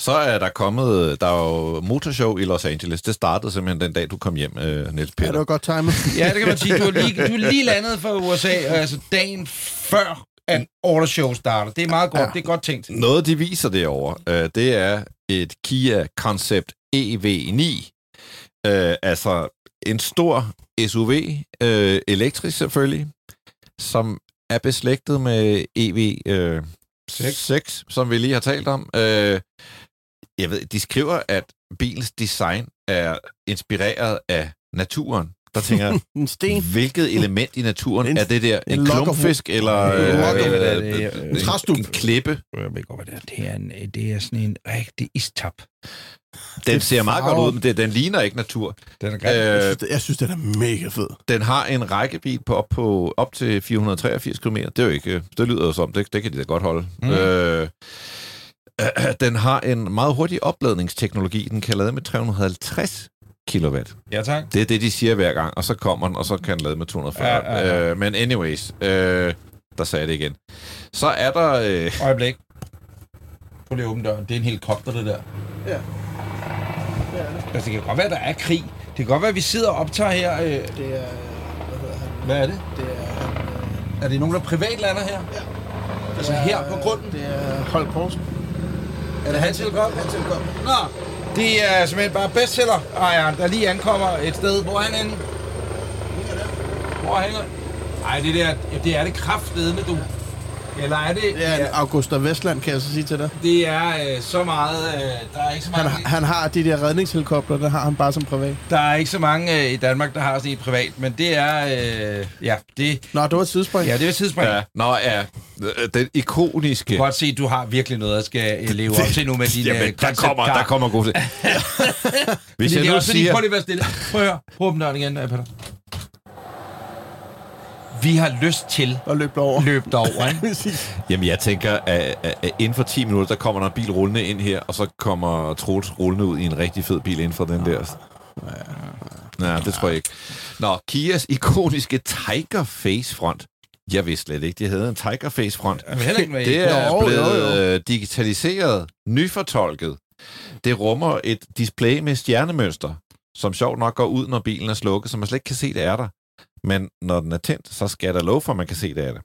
E: Så er der kommet, der er jo motorshow i Los Angeles. Det startede simpelthen den dag, du kom hjem, øh, Niels
C: Ja,
E: Peter.
C: det var godt timet. (laughs)
B: Ja, det kan man sige. Du er lige, du er lige landet fra USA, altså dagen før, at Autoshow starter. Det er meget godt.
C: Ja.
B: Det er godt tænkt.
E: Noget, de viser derovre, øh, det er et Kia Concept EV9. Øh, altså en stor SUV, øh, elektrisk selvfølgelig, som er beslægtet med EV øh, 6. 6, som vi lige har talt om. Øh, jeg ved, de skriver, at bilens design er inspireret af naturen. Der tænker (laughs)
C: En sten.
E: hvilket element i naturen
C: En-
E: er det der? En,
C: en
E: klumpfisk eller
B: Øh,
E: øh, øh, øh, øh,
B: En
E: en klippe?
B: Jeg ved godt, hvad det er. Det er, en, det er sådan en rigtig istap.
E: Den ser meget godt ud, men det, den ligner ikke natur.
B: Den er
E: Øh.
C: Jeg synes, Jeg synes, den er mega fed.
E: den har en rækkevidde på op, på op til 483 km. Det er jo ikke, det lyder jo som, det, det kan de da godt holde.
B: Mm.
E: Øh, øh, (clears throat) den har en meget hurtig opladningsteknologi. Den kan lade med 350 kW.
B: Ja, tak.
E: Det er det, de siger hver gang, og så kommer den, og så kan den lade med 240.
B: Ja, ja, ja.
E: Øh, men anyways, øh, der sagde jeg det igen. Så er der... Øh,
B: Øjeblik. Prøv lige at åbne døren. Det er en helikopter, det der.
C: Ja.
B: Altså, det kan godt være, der er krig. Det kan godt være, vi sidder og optager her. Øh,
C: Det er... Hvad hedder han?
B: hvad er det?
C: Det er...
B: Er det nogen, der privatlander her?
C: Ja.
B: Altså her på grunden?
C: Det er Holk Poulsen.
B: Er det hans helikopter? Hans helikopter. Nå, det er simpelthen bare bestseller ejeren, der lige ankommer et sted. Hvor er han henne? Hvor hænger Nej, det der, det er det kraftedeme, du. Eller er det...
C: Det er en Augusta Vestland, kan jeg så sige til dig.
B: det er øh, så meget... Øh, der er ikke så
C: Han,
B: mange...
C: han har de der redningshelikopter, der har han bare som privat.
B: Der er ikke så mange øh, i Danmark, der har sådan et privat, men det er... Øh, ja, det,
C: Nå, det var et tidsspring.
B: ja, det er et tidspunkt. Ja.
E: nå ja, øh, den ikoniske...
B: Du kan godt se, at du har virkelig noget, at skal øh, leve op til nu med dine
E: Jamen, der kommer, der kommer god til. (laughs) Hvis jeg
B: det er
E: nu siger...
B: prøv lige at være stille. Prøv at høre. Prøv at åbne døren igen, øh, Peter. Vi har lyst til
C: løb
B: at løbe derover, (laughs) ikke?
C: Præcis.
E: Jamen, jeg tænker, at, at, inden for 10 minutter, der kommer der en bil rullende ind her, og så kommer Troels rullende ud i en rigtig fed bil inden for den der. Nej, det tror jeg ikke. Nå, Kias ikoniske Tiger Face front. Jeg vidste slet ikke, de havde en Tiger Face front.
B: Heller ikke
E: Det er
C: Jo, jo,
E: blevet
C: jo.
E: øh, digitaliseret, nyfortolket. Det rummer et display med stjernemønster, som sjovt nok går ud, når bilen er slukket, så man slet ikke kan se, det er der. Men når den er tændt, så skal der lov for, at man kan se, det er det.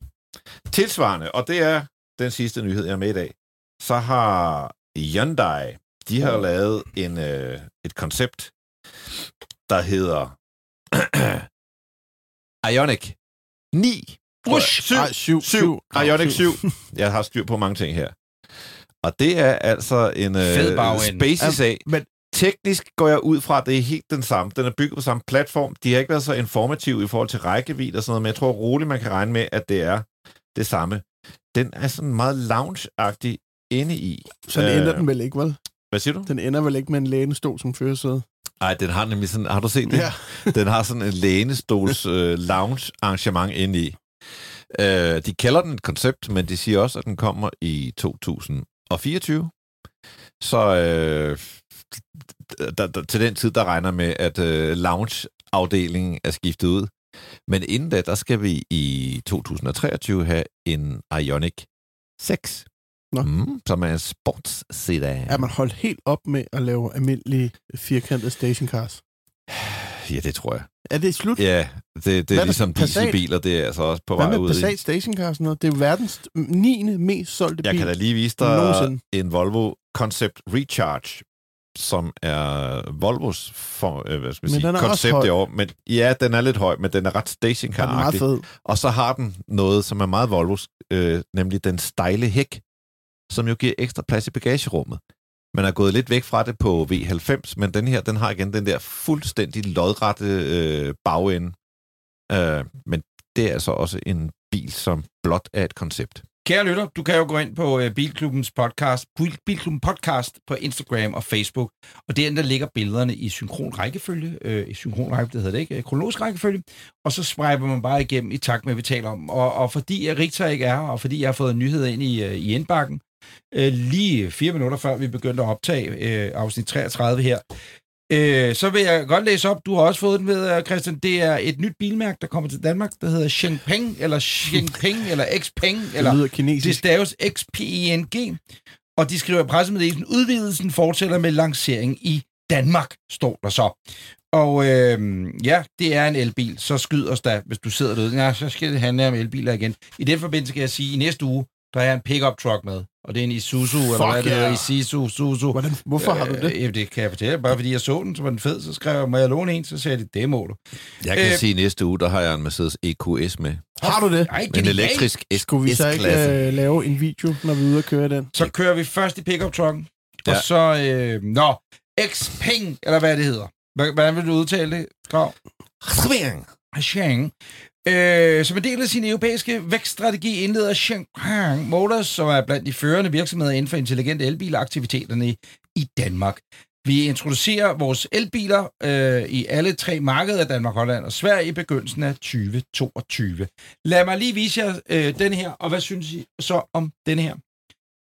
E: Tilsvarende, og det er den sidste nyhed, jeg er med i dag, så har Hyundai, de har lavet en, øh, et koncept, der hedder Ionic 9.
B: Rush!
E: Syv.
C: Nej, syv.
E: 7. Ionic 7. Jeg har styr på mange ting her. Og det er altså en øh. Spaces af.
C: Men
E: Teknisk går jeg ud fra, at det er helt den samme. Den er bygget på samme platform. De har ikke været så informative i forhold til rækkevidde og sådan noget, men jeg tror roligt, man kan regne med, at det er det samme. Den er sådan meget lounge-agtig inde i.
C: så den
E: Øh,
C: ender den vel ikke, vel?
E: Hvad siger du?
C: Den ender vel ikke med en lænestol som førersæde?
E: Nej, den har nemlig sådan... Har du set det?
C: Ja. (laughs)
E: Den har sådan en lænestols øh, lounge-arrangement inde i. Øh, de kalder den et koncept, men de siger også, at den kommer i 2024. Så øh, der, der, til den tid, der regner med, at øh, lounge-afdelingen er skiftet ud. Men inden da, der skal vi i 2023 have en Ioniq 6.
C: Nå.
E: Mm, som er en sportssedan.
C: Er man holdt helt op med at lave almindelige firkantede stationcars?
E: Ja, det tror jeg.
C: Er det slut?
E: Ja, det, det
C: Hvad
E: er
C: er
E: ligesom
C: Passat?
E: dieselbiler, det er altså også på
C: Hvad
E: vej ud
C: Passat
E: i.
C: Stationcar og sådan noget? Det er verdens 9. mest solgte
E: Jeg
C: bil.
E: kan da lige vise dig
C: Nogensinde.
E: en Volvo Concept Recharge, som er Volvos for, øh, hvad skal man sige, koncept i år. Men, ja, den er lidt høj, men den er ret
C: Den meget
E: stationcar
C: fed.
E: Og så har den noget, som er meget Volvos, øh, nemlig den stejle hæk, som jo giver ekstra plads i bagagerummet. Man er gået lidt væk fra det på V90, men den her, den har igen den der fuldstændig lodrette øh, bagende. Øh, men det er altså også en bil, som blot er et koncept.
B: Kære lytter, du kan jo gå ind på øh, Bilklubbens podcast, Bilklubben podcast på Instagram og Facebook, og derinde der ligger billederne i synkron rækkefølge, øh, i synkron rækkefølge, det hedder det ikke, øh, kronologisk rækkefølge, og så swiper man bare igennem i takt med, hvad vi taler om. Og, og fordi jeg Richter ikke er, her, og fordi jeg har fået nyheder ind i, øh, i indbakken, øh, lige fire minutter før vi begyndte at optage øh, afsnit 33 her, øh, så vil jeg godt læse op, du har også fået den ved, Christian, det er et nyt bilmærke, der kommer til Danmark, der hedder Xpeng, eller Xpeng, eller Xpeng, eller
C: Det lyder
B: det
C: kinesisk.
B: staves XPENG, og de skriver i pressemeddelelsen, udvidelsen fortsætter med lancering i Danmark, står der så. Og øh, ja, det er en elbil, så skyd os da, hvis du sidder derude. Ja, så skal det handle om elbiler igen. I den forbindelse skal jeg sige, at i næste uge, der er jeg en pickup truck med. Og det er en Isuzu, eller hvad det
C: yeah.
B: hedder, Isuzu, Suzu.
C: Hvordan, hvorfor har du det?
B: Øh, det kan jeg fortælle. Bare fordi jeg så den, så var den fed, så skrev jeg, må jeg låne en? Så sagde de, det må du.
E: Jeg kan
B: Øh,
E: øh, sige, at næste uge, der har jeg en Mercedes EQS med.
C: Har du det?
B: Ej,
E: En elektrisk
C: Skulle vi så ikke uh, lave en video, når vi er ude og køre den?
B: Så kører vi først i pickup trucken, ja. Og så, øh, nå, Xpeng, eller hvad det hedder. Hvordan vil du udtale det, Grav? Xiang. Øh, som en del af sin europæiske vækststrategi indleder Shanghai Motors, som er blandt de førende virksomheder inden for intelligente elbilaktiviteterne i Danmark. Vi introducerer vores elbiler øh, i alle tre markeder, Danmark, Holland og Sverige, i begyndelsen af 2022. Lad mig lige vise jer øh, den her, og hvad synes I så om den her?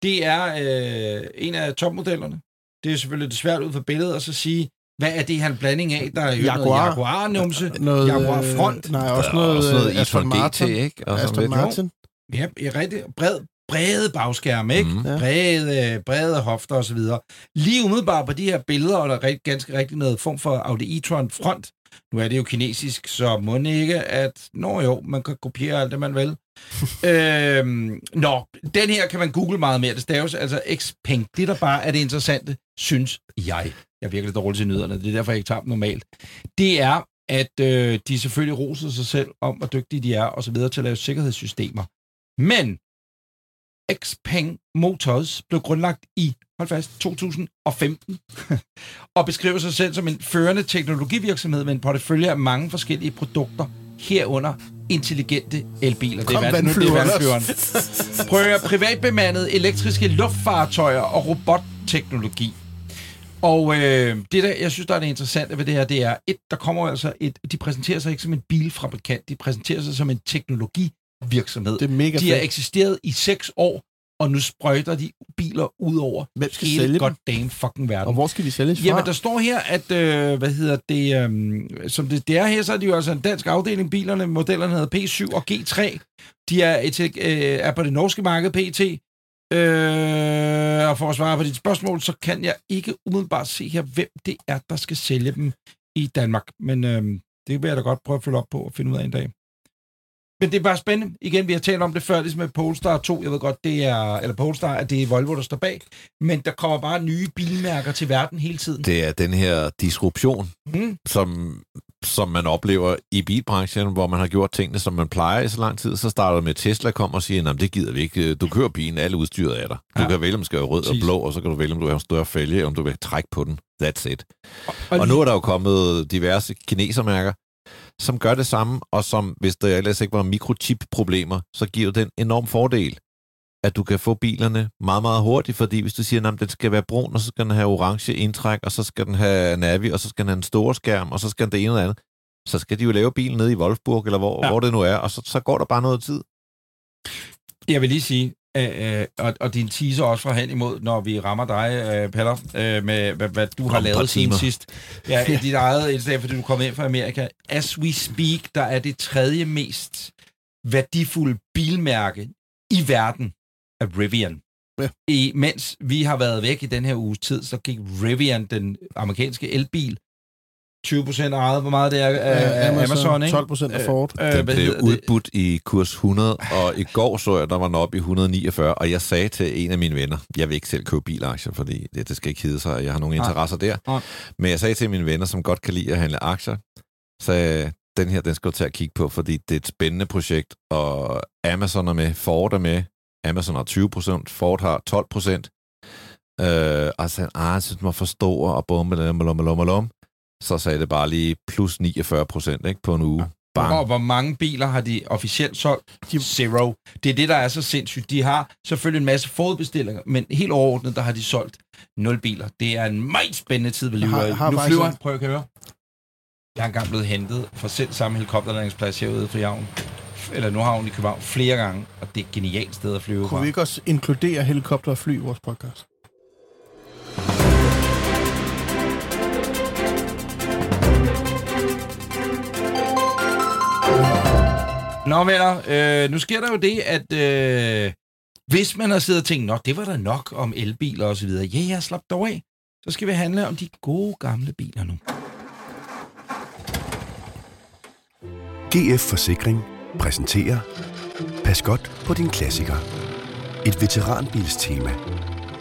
B: Det er øh, en af topmodellerne. Det er selvfølgelig svært ud fra billedet at så sige, hvad er det her en blanding af? Der er jo
C: Jaguar.
B: noget Jaguar-numse,
C: Noget,
B: Jaguar
C: øh,
B: Front.
C: Nej, også noget,
E: også noget
C: øh, Aston
E: e-tron GT,
C: Martin.
E: ikke? Og
C: Aston. Martin.
B: Ja, i rigtig bred, brede bagskærme, ikke? Mm. Brede, øh, brede hofter og så videre. Lige umiddelbart på de her billeder, og der er rigt, ganske rigtig noget form for Audi e-tron front. Nu er det jo kinesisk, så må det ikke, at... Nå jo, man kan kopiere alt det, man vil. (laughs) øhm, nå, den her kan man google meget mere. Det staves altså Xpeng. Det, der bare er det interessante, synes jeg. Jeg er virkelig dårlig til nyderne, det er derfor, jeg ikke tager dem normalt. Det er, at øh, de selvfølgelig roser sig selv om, hvor dygtige de er, og så videre til at lave sikkerhedssystemer. Men Xpeng Motors blev grundlagt i, hold fast, 2015, (laughs) og beskriver sig selv som en førende teknologivirksomhed med en portefølje af mange forskellige produkter, herunder intelligente elbiler.
C: Kom,
B: det er
C: vandflyveren.
B: Prøv at høre, privatbemandede elektriske luftfartøjer og robotteknologi. Og øh, det, der, jeg synes, der er det interessante ved det her, det er, et, der kommer altså et, de præsenterer sig ikke som en bilfabrikant, de præsenterer sig som en teknologivirksomhed.
C: Det er mega
B: De har
C: fedt.
B: eksisteret i seks år, og nu sprøjter de biler ud over
C: Hvem skal
B: hele
C: sælge dem?
B: goddamn fucking verden.
C: Og hvor skal de sælges fra?
B: Jamen, der står her, at, øh, hvad hedder det, øh, som det, det er her, så er det jo altså en dansk afdeling. Bilerne, modellerne hedder P7 og G3. De er, et, øh, er på det norske marked, PT. Øh, og for at svare på dit spørgsmål, så kan jeg ikke umiddelbart se her, hvem det er, der skal sælge dem i Danmark. Men øh, det vil jeg da godt prøve at følge op på og finde ud af en dag. Men det er bare spændende. Igen, vi har talt om det før, ligesom med Polestar 2. Jeg ved godt, det er, eller Polestar, at det er Volvo, der står bag. Men der kommer bare nye bilmærker til verden hele tiden.
E: Det er den her disruption,
B: Mm.
E: som, som man oplever i bilbranchen, hvor man har gjort tingene, som man plejer i så lang tid. Så starter med, at Tesla kommer og siger, at det gider vi ikke. Du kører bilen, alle udstyret er der. Du
B: Ja.
E: kan vælge, om skal være rød
B: Præcis.
E: og blå, og så kan du vælge, om du have en større fælge, om du vil trække på den. That's it.
B: Og,
E: Og nu er der jo kommet diverse kinesermærker, som gør det samme, og som, hvis der ellers ikke var mikrochip-problemer, så giver det en enorm fordel, at du kan få bilerne meget, meget hurtigt, fordi hvis du siger, at den skal være brun, og så skal den have orange indtræk, og så skal den have navi, og så skal den have en stor skærm, og så skal den det ene og det andet, så skal de jo lave bilen nede i Wolfsburg, eller hvor,
B: ja.
E: hvor det nu er, og så, så går der bare noget tid.
B: Jeg vil lige sige, øh, øh, og, og din teaser også fra hen imod, når vi rammer dig, øh, Peller, øh, med hvad, hvad du har lavet siden sidst. Ja, dit eget indslag, fordi du kom ind fra Amerika. As we speak, der er det tredje mest værdifulde bilmærke i verden af Rivian.
C: Ja.
B: I, mens vi har været væk i den her uges tid, så gik Rivian, den amerikanske elbil, 20 procent ejet, hvor meget det er af, af Amazon, ikke?
C: 12 procent af Ford.
B: Øh,
E: Den blev udbudt i kurs 100, og i går så jeg, der var den oppe i 149, og jeg sagde til en af mine venner, jeg vil ikke selv købe bilaktier, fordi det, det skal ikke hedde sig, jeg har nogle
B: Nej.
E: interesser der.
B: Nej.
E: Men jeg sagde til mine venner, som godt kan lide at handle aktier, så den her, den skal du tage at kigge på, fordi det er et spændende projekt, og Amazon er med, Ford er med, Amazon har 20 procent, Ford har 12 procent, øh, og så sagde han, ah, jeg synes, den var for stor, og bum, bum, bum, bum, bum, bum. Så sagde det bare lige plus 49 procent ikke, på en uge. Bang.
B: Og hvor mange biler har de officielt solgt?
C: De-
B: Zero. Det er det, der er så sindssygt. De har selvfølgelig en masse forudbestillinger, men helt overordnet, der har de solgt nul biler. Det er en meget spændende tid, vi lever
C: Har-
B: Nu flyver han. Prøv at høre. Jeg er engang blevet hentet fra selv samme helikopterlandingsplads herude for Javn. Eller nu har hun i København flere gange, og det er et genialt sted at flyve
C: Kunne
B: fra.
C: vi ikke også inkludere helikopter og fly i vores podcast?
B: Nå, venner, øh, nu sker der jo det, at øh, hvis man har siddet og tænkt, nok, det var der nok om elbiler og så videre. Ja, jeg slap dog af. Så skal vi handle om de gode gamle biler nu.
A: GF Forsikring præsenterer Pas godt på din klassiker. Et veteranbilstema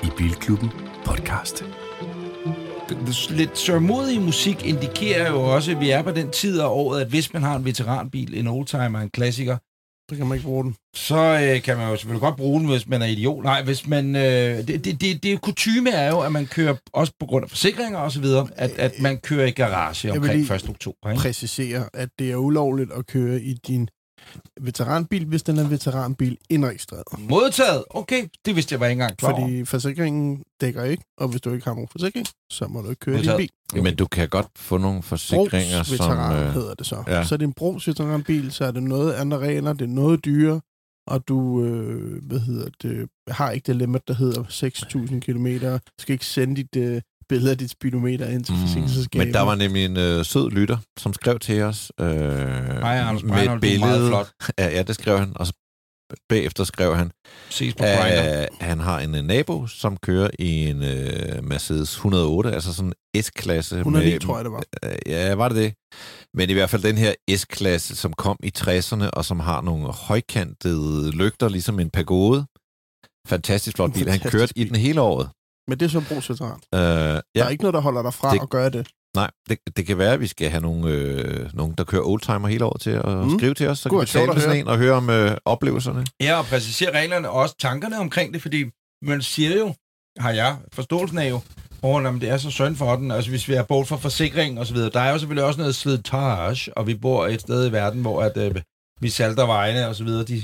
A: i Bilklubben podcast
B: lidt sørmodig musik indikerer jo også, at vi er på den tid af året, at hvis man har en veteranbil, en oldtimer, en klassiker,
C: Så kan man ikke bruge den.
B: så øh, kan man jo selvfølgelig godt bruge den, hvis man er idiot. Nej, hvis man... Øh, det, det, det, det er kutume er jo, at man kører, også på grund af forsikringer og så videre, at, at man kører i garage omkring
C: lige
B: 1. oktober. Ikke?
C: Præcisere, at det er ulovligt at køre i din veteranbil, hvis den er veteranbil indregistreret.
B: Modtaget. Okay, det vidste jeg var ikke engang klar over.
C: Fordi forsikringen dækker ikke, og hvis du ikke har nogen forsikring, så må du ikke køre i din
B: Modtaget.
C: bil.
E: Men du kan godt få nogle forsikringer, som...
C: Brugsveteran
E: Øh,
C: hedder det så.
E: ja.
C: Så er det en brugsveteranbil, så er det noget andre regler, det er noget dyre, og du øh, hvad hedder det, har ikke det limit, der hedder 6.000 km. Skal ikke sende dit øh, billede af dit speedometer ind til.
E: Mm. men der var nemlig en øh, sød lytter, som skrev til os øh,
B: Hej, Anders
E: med
B: Breinholt,
E: et billede.
B: flot.
E: Ja, ja, det skrev han. Og så bagefter skrev han,
B: Ses på
E: at han har en øh, nabo, som kører i en øh, Mercedes 108, altså sådan en S-klasse.
C: 109,
E: med,
C: tror jeg, det var.
E: Øh, Ja, var det det? Men i hvert fald den her S-klasse, som kom i 60'erne, og som har nogle højkantede lygter, ligesom en pagode. Fantastisk flot bil. Han kørte i den hele året.
C: Men det er så brugsveteran.
E: Øh,
C: Der
E: ja,
C: er ikke noget, der holder dig fra
E: Det-
C: at gøre det.
E: nej, det, det kan være, at vi skal have nogle, øh, nogen, der kører oldtimer hele året til at
C: Mm.
E: skrive til os, så
C: Kunne
E: kan vi tale med sådan en og høre om øh, oplevelserne.
B: Ja, og præcisere reglerne og også tankerne omkring det, fordi man siger jo, har jeg forståelsen af jo, over, om det er så synd for den, altså hvis vi er bort fra forsikring og så videre. Der er jo selvfølgelig også noget slitage, og vi bor et sted i verden, hvor at, øh, vi salter vejene og så videre, de,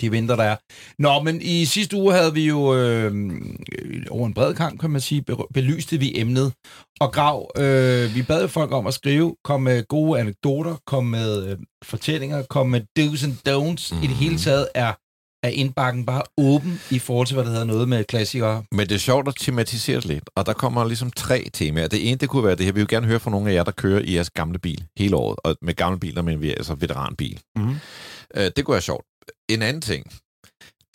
B: de vinter, der er. Nå, men i sidste uge havde vi jo øh, over en bred kamp, kan man sige, be- belyste vi emnet. Og Grav, øh, vi bad folk om at skrive, kom med gode anekdoter, kom med øh, fortællinger, kom med do's and don'ts. Mm. I det hele taget er, er indbakken bare åben i forhold til, hvad der hedder noget med klassikere.
E: Men det er sjovt at tematisere lidt, og der kommer ligesom tre temaer. Det ene, det kunne være det her. Vi vil gerne høre fra nogle af jer, der kører i jeres gamle bil hele året. Og med gamle biler, men vi er altså veteranbil.
B: Mhm.
E: Øh, det kunne være sjovt. En anden ting,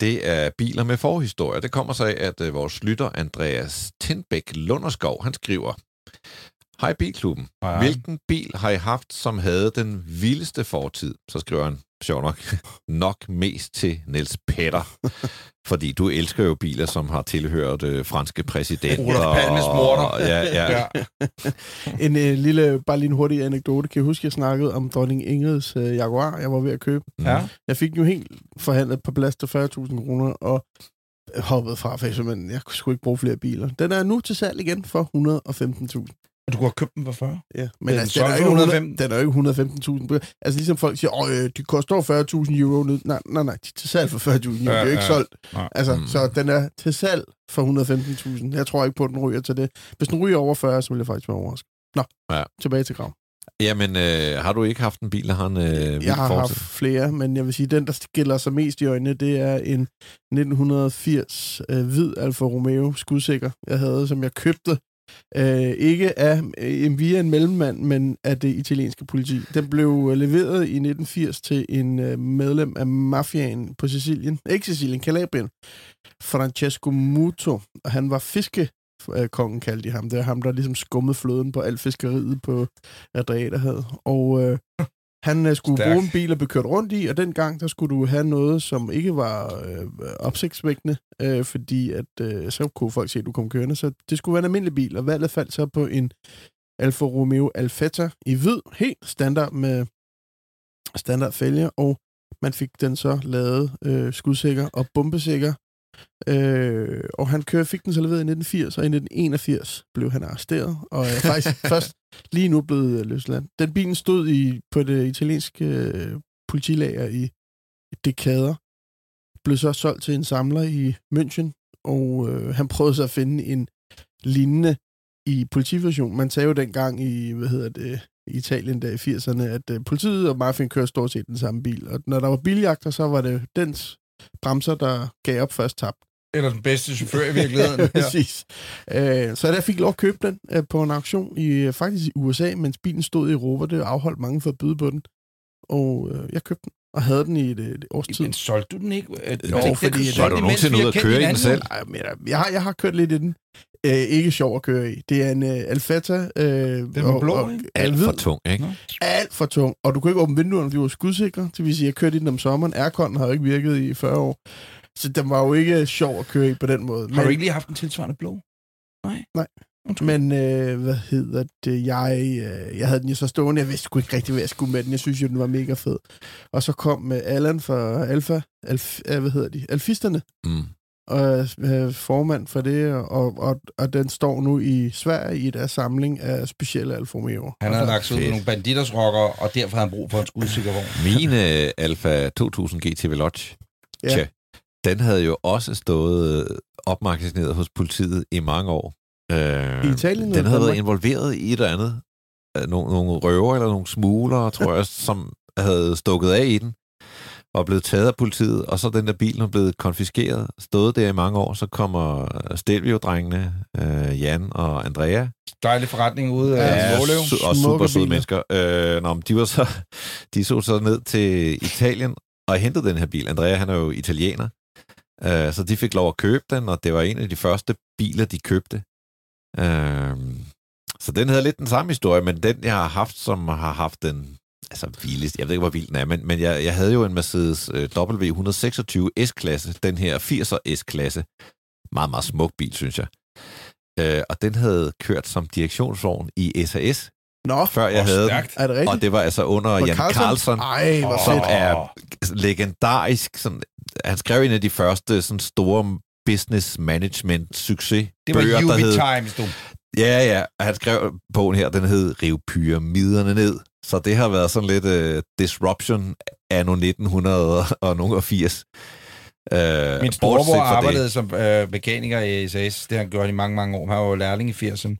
E: det er biler med forhistorie. Det kommer sig af, at øh, vores lytter, Andreas Tindbæk Lunderskov, han skriver, Hej Bilklubben.
B: Ja.
E: Hvilken bil har I haft, som havde den vildeste fortid? Så skriver han, sjov nok, (laughs) nok mest til Niels Petter. Fordi du elsker jo biler, som har tilhørt øh, franske præsidenter.
B: Olof Palmes morter.
E: Ja, ja. (laughs)
B: Ja.
C: En øh, lille, bare lige en hurtig anekdote. Kan jeg huske, jeg snakkede om dronning Ingrids øh, Jaguar, jeg var ved at købe.
B: ja.
C: Jeg fik den jo helt forhandlet på plads til 40.000 kroner, og hoppede fra, for men jeg kunne sgu ikke bruge flere biler. Den er nu til salg igen for 115.000.
B: Du kunne have købt den for 40.
C: Ja, men
B: den
C: altså, den, er ikke 100
B: 115?
C: den er jo ikke 115.000. Altså ligesom folk siger, åh, øh, de koster 40.000 euro nu. Nej, nej, nej, de er til salg for 40.000 euro. Ja, det er jo ikke
B: ja.
C: solgt.
B: Nej.
C: Altså,
E: Mm.
C: så den er til salg for 115.000. Jeg tror ikke på, at den ryger til det. Hvis den ryger over 40, så vil jeg faktisk være overrasket. Nå,
E: Ja.
C: tilbage til grav.
E: Jamen, øh, har du ikke haft en bil, der har en øh,
C: Jeg har
E: fortid?
C: haft flere, men jeg vil sige, den, der skiller sig mest i øjnene, det er en 1980 øh, hvid Alfa Romeo skudsikker, jeg havde, som jeg købte. Øh, ikke af øh, via en mellemmand, men af det italienske politi. Den blev øh, leveret i 1980 til en øh, medlem af mafiaen på Sicilien. Ikke Sicilien, Calabrien. Francesco Muto. Og han var fiske øh, kongen kaldte de ham. Det er ham, der ligesom skummede floden på alt fiskeriet på Adriaterhavet. Og øh, han øh, skulle
B: Stærk.
C: bruge en bil og blive kørt rundt i, og dengang, der skulle du have noget, som ikke var øh, opsigtsvækkende, øh, fordi at øh, så kunne folk se, at du kom kørende. Så det skulle være en almindelig bil, og valget faldt så på en Alfa Romeo Alfetta i hvid, helt standard med standard fælge, og man fik den så lavet øh, skudsikker og bombesikker. Øh, og han kører, fik den så leveret i 1980, og i 1981 blev han arresteret, og er faktisk (laughs) først lige nu blevet øh, løsladt. Den bilen stod i, på det italienske øh, politilager i dekader, blev så solgt til en samler i München, og øh, han prøvede så at finde en lignende i politiversion. Man sagde jo dengang i, hvad hedder det, i Italien der i 80'erne, at øh, politiet og mafiaen kørte stort set den samme bil. Og når der var biljagter, så var det dens bremser, der gav op først tabt.
B: Eller den bedste chauffør i virkeligheden. (laughs)
C: Ja, præcis. Øh, så jeg fik lov at købe den øh, på en auktion i øh, faktisk i USA, mens bilen stod i Europa. Det afholdt mange for at byde på den. Og øh, jeg købte den og havde den i et, et års tid.
B: Men solgte du den ikke? Øh,
C: Jo,
B: det-
C: fordi-
B: det-
E: Var du nogensinde ude at køre i den selv?
C: Ej, men jeg, jeg, har, jeg har kørt lidt i den. Øh, ikke sjov at køre i. Det er en øh, Alfetta. Øh, den
B: var blå, ikke?
E: Alt for tung, ikke?
C: alt for tung. Og du kunne ikke åbne vinduerne, de var skudsikre. Det vil sige, at jeg kørte i den om sommeren. Aircon har jo ikke virket i 40 år. Så den var jo ikke sjov at køre i på den måde.
B: Har du ikke lige haft en tilsvarende blå? Nej.
C: Nej. Men øh, hvad hedder det? Jeg, øh, jeg havde den jo så stående. Jeg vidste ikke rigtig, hvad jeg skulle med den. Jeg synes jo, den var mega fed. Og så kom med Allan fra Alfa, Alf, øh, hvad hedder de? Alfisterne,
E: Mm.
C: og øh, formand for det, og, og, og den står nu i Sverige i deres samling af specielle Alfa Romeo.
B: Han havde lagt sig ud med nogle banditers rocker, og derfor havde han brug for en skudsikker vogn.
E: Min øh, Alfa 2000 GT Veloce,
C: Ja.
E: den havde jo også stået øh, opmagasineret hos politiet i mange år. Øh,
C: I Italien
E: Den havde været involveret i et eller andet. Øh, Nogle, nogle røver eller nogle smuglere, tror jeg, som havde stukket af i den og blevet taget af politiet, og så er den der bil nu blevet konfiskeret, stået der i mange år, så kommer øh, Stelvio-drengene, øh, Jan og Andrea,
B: Dejlig forretning ude
C: Ja,
B: af Måløv.
E: su- og super søde mennesker. Øh, nå, men de var så, (laughs) de så så ned til Italien og hentede den her bil. Andrea, han er jo italiener, øh, så de fik lov at købe den, og det var en af de første biler, de købte. Øh, så den havde lidt den samme historie, men den, jeg har haft, som har haft den altså vildest, jeg ved ikke, hvor vild den er, men, men jeg, jeg havde jo en Mercedes øh, W126 S-klasse, den her 80'er S-klasse. Meget, meget smuk bil, synes jeg. Øh, og den havde kørt som direktionsvogn i SAS,
C: Nå,
E: før jeg havde den.
B: stærkt.
C: er det rigtigt?
E: Og det var altså under
C: Var
E: Jan
C: Carlson?
E: Carlson,
C: Ej,
E: som
C: fedt.
E: er legendarisk. Sådan, han skrev en af de første sådan store business management succes
B: Det var
E: bøger, der hed,
B: Times, du.
E: Ja, ja. Han skrev bogen her, den hed Riv pyramiderne ned. Så det har været sådan lidt uh, disruption anno 1900 og nogle 80. Uh,
B: Min storebror arbejdede som øh, mekaniker i SAS. Det har han gjort i mange, mange år. Han var jo lærling i 80'erne.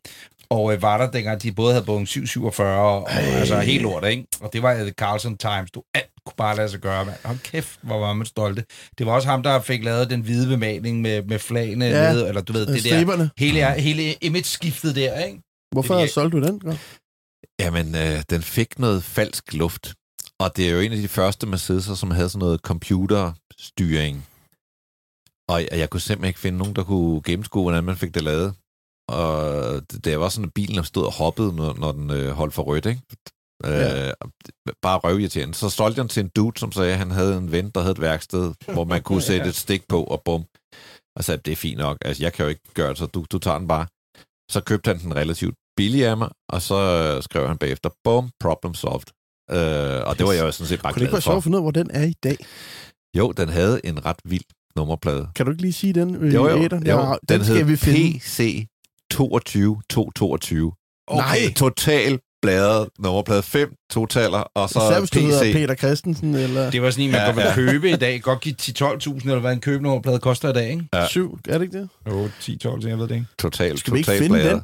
B: Og øh, var der dengang, de både havde Boeing 747 og, og altså helt lort, ikke? Og det var Carlson Times. Du alt kunne bare lade sig gøre, mand. Hold kæft, hvor var man stolte. Det var også ham, der fik lavet den hvide bemaling med, med flagene
C: Ja.
B: nede, eller du ved, det der.
C: Striberne.
B: Hele, hele image-skiftet der, ikke?
C: Hvorfor
B: Det
C: solgte du den? Godt?
E: Jamen, øh, den fik noget falsk luft. Og det er jo en af de første Mercedes'er, som havde sådan noget computerstyring. Og jeg, jeg kunne simpelthen ikke finde nogen, der kunne gennemskue, hvordan man fik det lavet. Og det, var sådan, at bilen stod og hoppede, når, når den øh, holdt for rødt, ikke?
C: Ja.
E: Øh, bare røvirriterende. Så solgte den til en dude, som sagde, at han havde en ven, der havde et værksted, hvor man kunne (laughs) sætte et stik på, og bum. Og sagde, det er fint nok. Altså, jeg kan jo ikke gøre det, så du, du tager den bare. Så købte han den relativt billig af mig, og så øh, skrev han bagefter, bum, problem solved. Øh, og det var jeg jo sådan set bare
C: Kunne det ikke være sjovt at finde ud af, hvor den er i dag?
E: Jo, den havde en ret vild nummerplade.
C: Kan du ikke lige sige den? øh,
E: Jo, jo, jo.
C: Ja,
E: den,
C: den skal
E: hed
C: vi finde.
E: PC 22 222.
C: Nej.
E: Total bladret nummerplade 5, totaler, og så
C: Især hvis du hedder
E: PC.
C: Peter Christensen, eller
B: Det var sådan en, man
E: Ja,
B: kunne
E: ja.
B: købe i dag. Godt give 10-12.000, eller hvad en købenummerplade koster i dag, ikke?
E: Ja.
C: 7, er det ikke det?
B: Jo, 10-12, jeg ved det ikke.
E: Total,
C: Skal vi ikke finde den?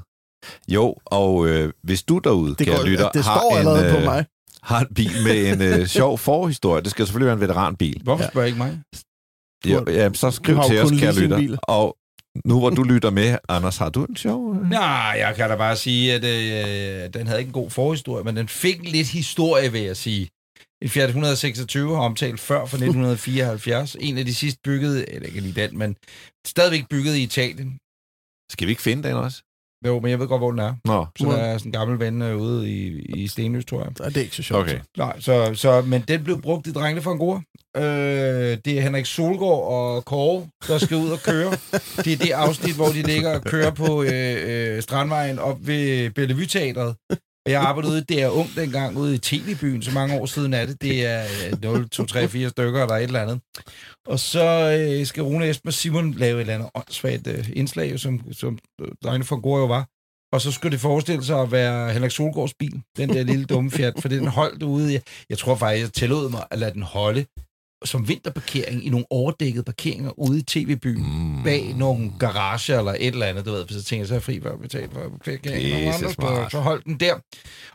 E: Jo, og øh, hvis du derude,
C: Det,
E: kære
C: går,
E: lytter,
C: det
E: har,
C: står
E: en,
C: allerede på
E: øh,
C: mig.
E: har en bil med en øh, (laughs) sjov forhistorie, det skal selvfølgelig være en veteranbil.
B: Hvorfor
C: Ja.
B: spørger I ikke mig?
E: Jo, ja, så skriv
C: har
E: til os, kære lytter. Og nu hvor du lytter med, Anders, har du en sjov... øh?
B: Nej, jeg kan da bare sige, at øh, den havde ikke en god forhistorie, men den fik lidt historie, vil jeg sige. En Fiat 126 har omtalt før fra 1974. En af de sidste byggede, eller ikke lige den, men stadigvæk bygget i Italien.
E: Skal vi ikke finde den også?
B: Jo, men jeg ved godt, hvor den er.
E: Nå,
B: Så der er sådan en gammel ven øh, ude i, i Stenløs, tror jeg.
C: Det er ikke så sjovt.
E: okay.
B: Nej, så, så, men den blev brugt i Drengene for en god. Øh, det er Henrik Solgaard og Kåre, der skal ud og køre. (laughs) Det er det afsnit, hvor de ligger og kører på øh, øh, Strandvejen op ved Bellevue Teatret. Jeg arbejdede ude, det er ung dengang, ude i TV-byen, så mange år siden er det. Det er 0, 2, 3, 4 stykker, eller et eller andet. Og så øh, skal Rune Esben og Simon lave et eller andet åndssvagt øh, indslag, som, som øh, Drengene for en jo var. Og så skulle det forestille sig at være Henrik Solgaards bil, den der lille dumme Fiat, for den holdt ude. Jeg, jeg tror faktisk, jeg tillod mig at lade den holde som vinterparkering i nogle overdækkede parkeringer ude i tv-byen,
E: Mm.
B: bag nogle garager eller et eller andet, du ved, så tænkte jeg, så er jeg fri for at betale for parkeringen.
E: Det er
B: Og
E: så
B: holdt den der.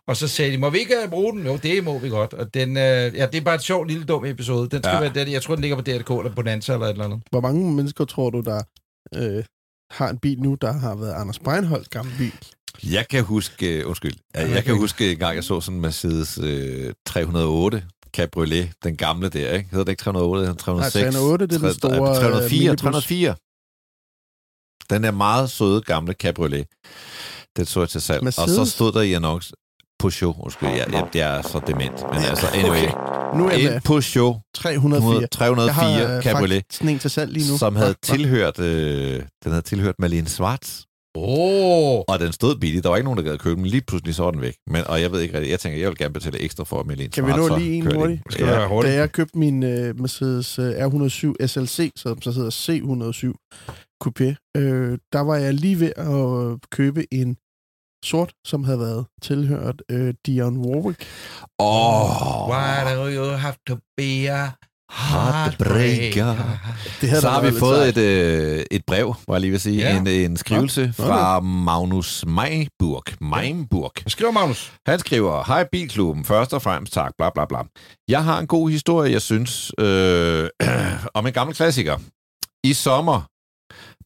B: Og så sagde de, må vi ikke øh, bruge den? Jo, det må vi godt. Og den, øh, ja, det er bare et sjovt lille dum episode. Den skal
E: Ja.
B: være der. Jeg tror, den ligger på DRK eller Bonanza eller et eller andet.
C: Hvor mange mennesker tror du, der øh, har en bil nu, der har været Anders Breinholds gamle bil?
E: Jeg kan huske, uh, undskyld, jeg, jeg kan huske en gang, jeg så sådan en Mercedes uh, 308 Cabriolet, den gamle der, ikke? Hedder det ikke 308, det hedder 306?
C: Nej, 308, det er den store, øh,
E: 304,
C: minibus.
E: 304. Den er meget søde gamle Cabriolet. Den så jeg til salg. Og så
C: Mercedes?
E: stod der i annonce, Peugeot, undskyld, jeg, jeg, jeg er så dement. Men altså, anyway,
C: Nu er jeg
E: en Peugeot
C: 304.
E: 304
C: Jeg har øh,
E: Cabriolet,
C: sådan en til salg lige nu.
E: som havde tilhørt, øh, den havde tilhørt Malene Schwartz.
B: Åh! Oh.
E: Og den stod billigt. Der var ikke nogen, der gad købe den. Lige pludselig så var den væk. Men, og jeg ved ikke rigtigt. Jeg tænker, jeg vil gerne betale ekstra for at Malene
C: Kan vi nå lige en hurtigt?
B: Skal ja. være
C: Da
B: hurtigt.
C: jeg købte min øh, Mercedes øh, R107 SLC, som så hedder C107 Coupé, øh, der var jeg lige ved at købe en sort, som havde været tilhørt øh, Dion Warwick.
E: Åh,
B: Why do you have to be a
E: Heartbreaker.
C: Det havde
E: så har vi fået et, øh, et brev, var jeg lige vil sige.
B: Ja.
E: En, en skrivelse
C: Nå,
E: fra Magnus Meiburg. Meiburg.
B: Hvad skriver Magnus?
E: Han skriver, Hej Bilklubben, først og fremmest tak, bla bla bla. Jeg har en god historie, jeg synes, øh, (clears throat) om en gammel klassiker. I sommer,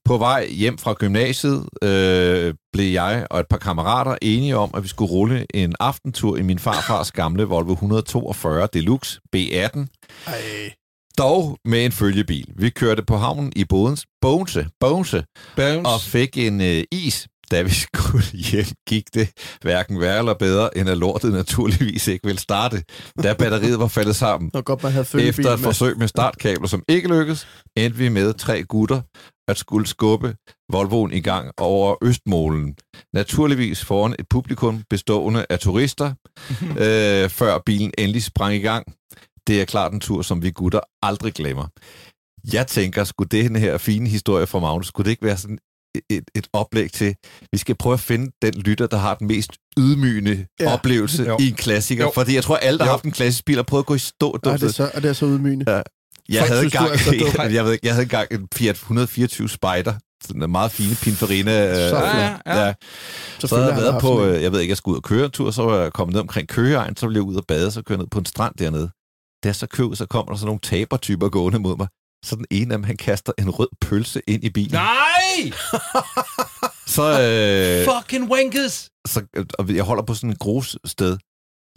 E: på vej hjem fra gymnasiet, øh, blev jeg og et par kammerater enige om, at vi skulle rulle en aftentur i min farfars gamle Volvo 142 Deluxe B18.
C: Ej,
E: Dog med en følgebil. Vi kørte på havnen i Bodens, Bogense, Bogense
B: Bones.
E: og fik en øh, is. Da vi (laughs) skulle hjem, gik det hverken værre eller bedre, end at lortet naturligvis ikke ville starte, da batteriet var faldet sammen.
C: godt, man havde
E: Efter et
C: med.
E: forsøg med startkabler, som ikke lykkedes, endte vi med tre gutter at skulle skubbe Volvoen i gang over Østmålen. Naturligvis foran et publikum bestående af turister, (laughs) øh, før bilen endelig sprang i gang. Det er klart en tur, som vi gutter aldrig glemmer. Jeg tænker, skulle det her fine historie fra Magnus, skulle det ikke være sådan et, et oplæg til, vi skal prøve at finde den lytter, der har den mest ydmygende
C: Ja.
E: oplevelse
B: Jo.
E: i en klassiker.
B: Jo.
E: Fordi jeg tror, alle, der har
B: Jo.
E: haft en klassisk bil, har prøvet at gå i stå.
C: Og det, er så, og det er så ydmygende.
E: Ja. Jeg
C: Folk
E: havde engang,
C: så (laughs) dum.
E: jeg, jeg, ved, ikke, jeg havde engang en Fiat 124 Spider, sådan en meget fine Pininfarina.
C: Så
E: Øh,
C: flot.
B: Ja, ja.
E: ja. Så havde
C: har
E: jeg været på,
C: en.
E: øh, jeg ved ikke, jeg skulle ud og køre en tur, så var jeg kommet ned omkring Køgeegn, så blev jeg ud og bade, så kørte jeg ned på en strand dernede. Da så køb, så kommer der sådan nogle tabertyper gående mod mig. Så den ene af dem, han kaster en rød pølse ind i bilen.
B: Nej! (laughs)
E: Så, øh,
B: Fucking wankers!
E: så, øh, og jeg holder på sådan et grussted,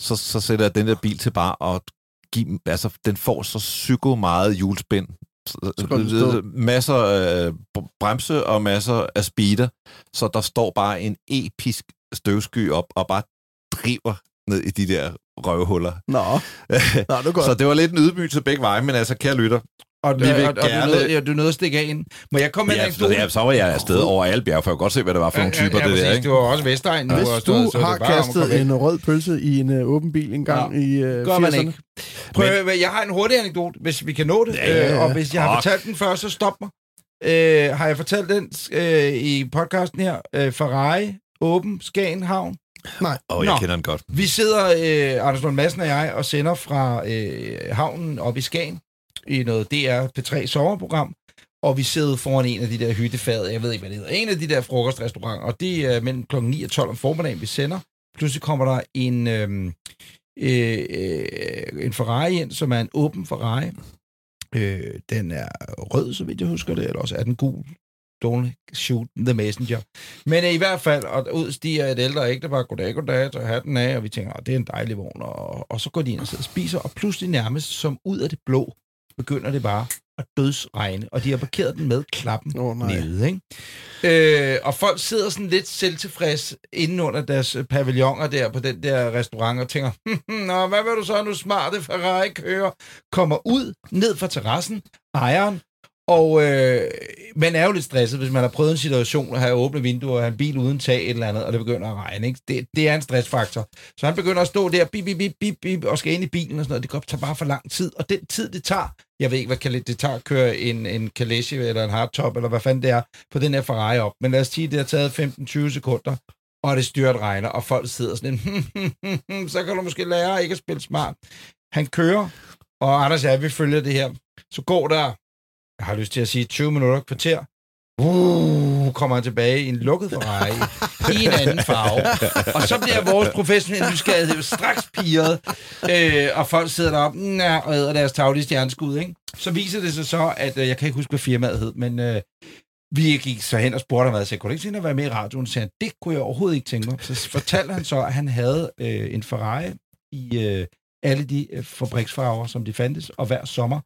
E: så, så sætter jeg den der bil til bare at give, altså den får så psyko meget hjulspænd.
C: Stå.
E: Masser af br- bremse og masser af speeder, så der står bare en episk støvsky op og bare driver ned i de der røvhuller.
C: Nå, (laughs) Nå det godt.
E: så det var lidt en ydmygelse begge veje, men altså, kære lytter,
B: Og,
E: Vi vil
B: og, og, og
E: gerne-
B: du, nåede, ja, du nåede at stikke af ind. Må jeg komme med en
E: ja, så,
B: anekdote?
E: ja, så var jeg afsted over Albjerg, for jeg kunne godt se, hvad det var for nogle typer,
B: ja, ja,
E: det der, ikke?
B: Det var også Vestegn.
C: Hvis
B: og
C: du
B: så- så det
C: har kastet en rød pølse i en øh, åben bil en gang
B: Ja.
C: i øh,
B: Gør man
C: 80'erne.
B: ikke. Prøv, men, jeg har en hurtig anekdote, hvis vi kan nå det.
E: Ja, ja,
C: ja.
B: Øh, og hvis jeg har fortalt den før, så stop mig. Øh, har jeg fortalt den øh, i podcasten her? Øh, Ferrari, åben, Skagen, Havn.
E: Åh, oh, jeg
B: Nå.
E: kender den godt.
B: Vi sidder, øh, Anders Lund Madsen og jeg, og sender fra øh, havnen op i Skagen i noget DR P3 sommerprogram, og vi sidder foran en af de der hyttefad, jeg ved ikke, hvad det hedder, en af de der frokostrestauranter, og det er mellem kl. 9 og 12 om formiddagen, vi sender. Pludselig kommer der en, øh, øh, en Ferrari ind, som er en åben Ferrari. Øh, den er rød, så vidt jeg husker det, eller også er den gul. Don't shoot the messenger. Men i hvert fald, og ud stiger et ældre ægtepar, goddag, goddag, så hatten af, og vi tænker, "Åh, det er en dejlig vogn, og, og så går de ind og sidder og spiser, og pludselig nærmest som ud af det blå, begynder det bare og dødsregne, og de har parkeret den med klappen
C: nej.
B: nede. Ikke? Øh, og folk sidder sådan lidt selvtilfreds inde under deres pavilloner der på den der restaurant og tænker, Nå, hvad vil du så nu smarte Ferrari kører? Kommer ud, ned fra terrassen, ejeren, og øh, man er jo lidt stresset, hvis man har prøvet en situation at have åbne vinduer og have en bil uden tag et eller andet, og det begynder at regne. Ikke? Det, det er en stressfaktor. Så han begynder at stå der, bip, bip, bip, bip, bip, og skal ind i bilen og sådan noget. Det går tager bare for lang tid. Og den tid, det tager, jeg ved ikke, hvad det tager at køre en, en Kalesje eller en hardtop, eller hvad fanden det er, på den her Ferrari op. Men lad os sige, det har taget 15-20 sekunder, og det styrt regner, og folk sidder sådan en, hmm, (laughs) så kan du måske lære ikke at spille smart. Han kører, og Anders og jeg, vi følger det her. Så går der jeg har lyst til at sige 20 minutter, kvarter. Uh, kommer han tilbage i en lukket Ferrari i en anden farve. Og så bliver vores professionelle nysgerrighed straks piret, øh, og folk sidder deroppe nah, og æder deres taglige stjerneskud. Ikke? Så viser det sig så, at øh, jeg kan ikke huske, hvad firmaet hed, men øh, vi gik så hen og spurgte ham, og jeg sagde, kunne du ikke tænke at være med i radioen? Så sagde han, det kunne jeg overhovedet ikke tænke mig. Så fortalte han så, at han havde øh, en Ferrari i øh, alle de øh, fabriksfarver, som de fandtes, og hver sommer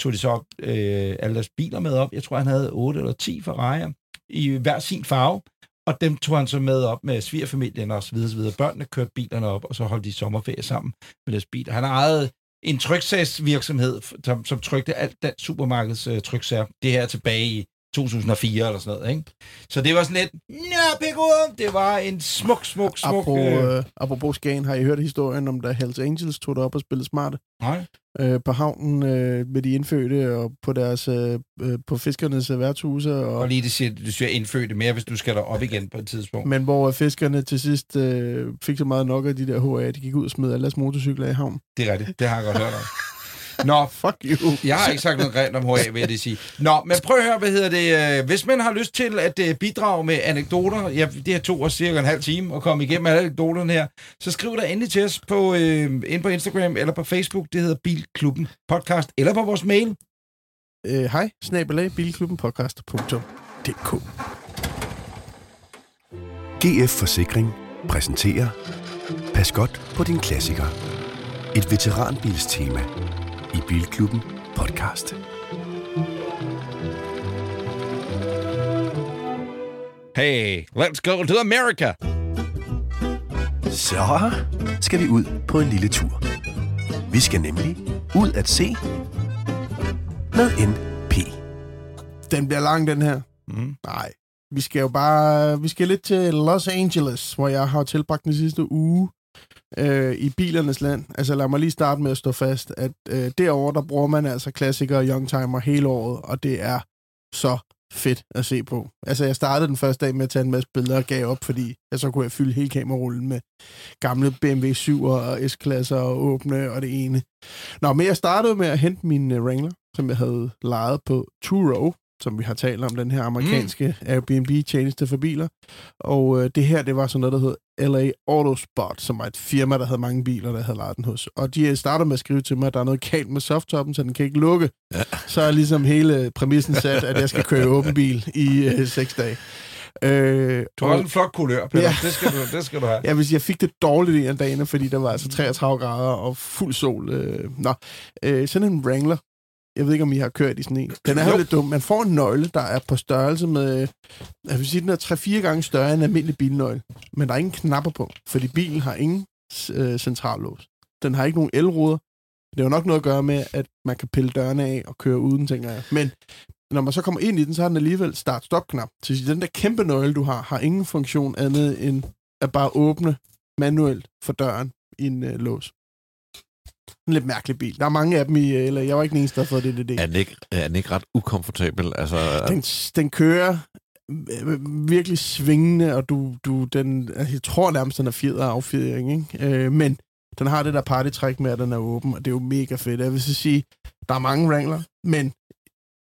B: tog de så øh, alle deres biler med op. Jeg tror, han havde 8 eller 10 Ferrari'er i hver sin farve, og dem tog han så med op med svigerfamilien og så videre, så videre. Børnene kørte bilerne op, og så holdt de sommerferie sammen med deres biler. Han ejede en tryksagsvirksomhed, som, som trykte alt den supermarkeds øh, tryksager. Det her er tilbage i 2004 eller sådan noget, ikke? Så det var sådan lidt, ja, Pico, det var en smuk, smuk, smuk...
C: Apropos,
B: øh,
C: apropos Skagen, har I hørt historien om, da Hells Angels tog op og spillede smarte
B: nej.
C: øh, på havnen øh, med de indfødte og på deres øh, øh, på fiskernes øh, værtshuse. Og,
B: Og lige det siger, du siger indfødte mere, hvis du skal derop igen på et tidspunkt.
C: men hvor fiskerne til sidst øh, fik så meget nok af de der HA, de gik ud og smed alle deres motorcykler i havn.
B: Det er rigtigt, det har jeg godt hørt om. Nå,
C: Fuck you.
B: Jeg har ikke sagt noget rent om HA, vil jeg lige sige. Nå, men prøv at høre, hvad hedder det. øh, Hvis man har lyst til at øh, bidrage med anekdoter, ja, det her tog os cirka en halv time at komme igennem alle anekdoterne her, så skriv der endelig til os på, øh, ind på Instagram eller på Facebook. Det hedder Bilklubben Podcast, eller på vores mail.
C: Øh, Hej, snabelag, bilklubbenpodcast.dk
A: GF Forsikring præsenterer Pas godt på din klassiker. Et veteranbilstema i Bilklubben podcast.
B: Hey, let's go to America.
A: Så skal vi ud på en lille tur. Vi skal nemlig ud at se med NP.
C: Den bliver lang, den her.
B: Mm.
C: Nej, vi skal jo bare... Vi skal lidt til Los Angeles, hvor jeg har tilbragt den sidste uge øh, i bilernes land. Altså lad mig lige starte med at stå fast, at øh, derovre, der bruger man altså klassikere og youngtimer hele året, og det er så fedt at se på. Altså jeg startede den første dag med at tage en masse billeder og gav op, fordi jeg så kunne jeg fylde hele kamerarullen med gamle BMW 7'er og S-klasser og åbne og det ene. Nå, men jeg startede med at hente min uh, Wrangler, som jeg havde lejet på Turo, som vi har talt om, den her amerikanske mm. Airbnb-tjeneste for biler. Og øh, det her, det var sådan noget, der hed LA Autospot, som var et firma, der havde mange biler, der havde lejet den hos. Og de øh, starter med at skrive til mig, at der er noget galt med softtoppen, så den kan ikke lukke. Ja. Så er ligesom hele præmissen sat, at jeg skal køre åben bil i øh, seks dage. Øh,
B: Du har
C: og-
B: en flot kulør, Peter.
C: Ja.
B: Ja. Det, skal du, det skal du have.
C: jeg vil sige, jeg fik det dårligt en af dagene, fordi der var altså 33 grader og fuld sol. Øh, nå, øh, sådan en Wrangler. Jeg ved ikke, om I har kørt i sådan en. Den er jo lidt dum. Man får en nøgle, der er på størrelse med... Jeg vil sige, den er 3-4 gange større end en almindelig bilnøgle. Men der er ingen knapper på, fordi bilen har ingen øh, centrallås. Den har ikke nogen elruder. Det har jo nok noget at gøre med, at man kan pille dørene af og køre uden, tænker jeg. Men når man så kommer ind i den, så har den alligevel start-stop-knap. Så den der kæmpe nøgle, du har, har ingen funktion andet end at bare åbne manuelt for døren i en øh, lås. En lidt mærkelig bil. Der er mange af dem i, øh, eller jeg var ikke den eneste, der har fået det idé.
E: Er den ikke, er den ikke ret ukomfortabel? Altså,
C: Den, den kører øh, virkelig svingende, og du, du den, altså, jeg tror nærmest, den er fjeder af affjedring, ikke? Øh, men den har det der partytræk med, at den er åben, og det er jo mega fedt. Jeg vil så sige, der er mange Wrangler, men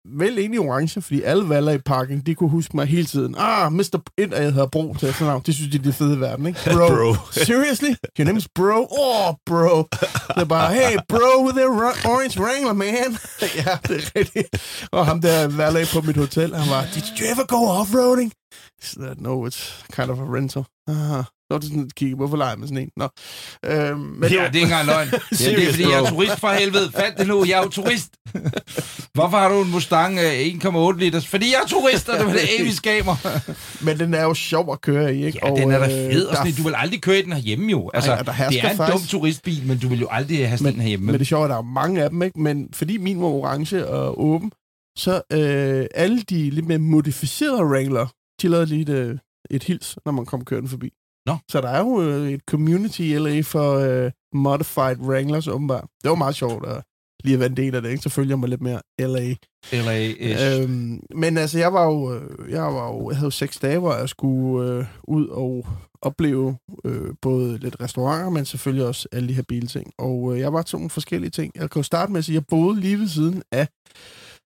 C: vel egentlig orange, fordi alle valger i parken, de kunne huske mig hele tiden. Ah, Mr. Ind, jeg hedder Bro til efternavn. Det synes de er det fede i verden, ikke? (laughs) Bro.
E: Bro.
C: Seriously? Your name is Bro? Oh, bro. Det er bare, hey, bro with ru- orange Wrangler, man. (laughs) ja, (laughs) det er rigtigt. Og ham der valet på mit hotel, han var, did you ever go off-roading? I said, no, it's kind of a rental. Ah, Nå, det er sådan, kigge, hvorfor leger man sådan en? Nå. Øhm,
B: men ja, det er ikke engang løgn. (laughs) ja, det er, fordi jeg er turist fra helvede. Fandt det nu, jeg er jo turist. Hvorfor har du en Mustang 1,8 øh, liters? Fordi jeg er turist, og det var det evige skamer.
C: men den er jo sjov at køre i, ikke?
B: Ja, og, den er da øh, fed. Og sådan, du vil aldrig køre i den herhjemme jo. Altså, Ej, det er en faktisk... dum turistbil, men du vil jo aldrig have sådan
C: men,
B: den herhjemme.
C: Men det er sjovt, at der er mange af dem, ikke? Men fordi min var orange og åben, så øh, alle de lidt mere modificerede Wrangler, de lavede lige et, øh, et hils, når man kom kørende forbi.
B: Nå.
C: Så der er jo øh, et community i LA for øh, modified Wranglers, åbenbart. Det var meget sjovt at lige at være en del af det, ikke? Så følger jeg mig lidt mere LA.
B: LA-ish. Øhm,
C: men altså, jeg var jo, øh, jeg var jo, jeg havde jo seks dage, hvor jeg skulle øh, ud og opleve øh, både lidt restauranter, men selvfølgelig også alle de her bilting. Og øh, jeg var til nogle forskellige ting. Jeg kan jo starte med at sige, at jeg boede lige ved siden af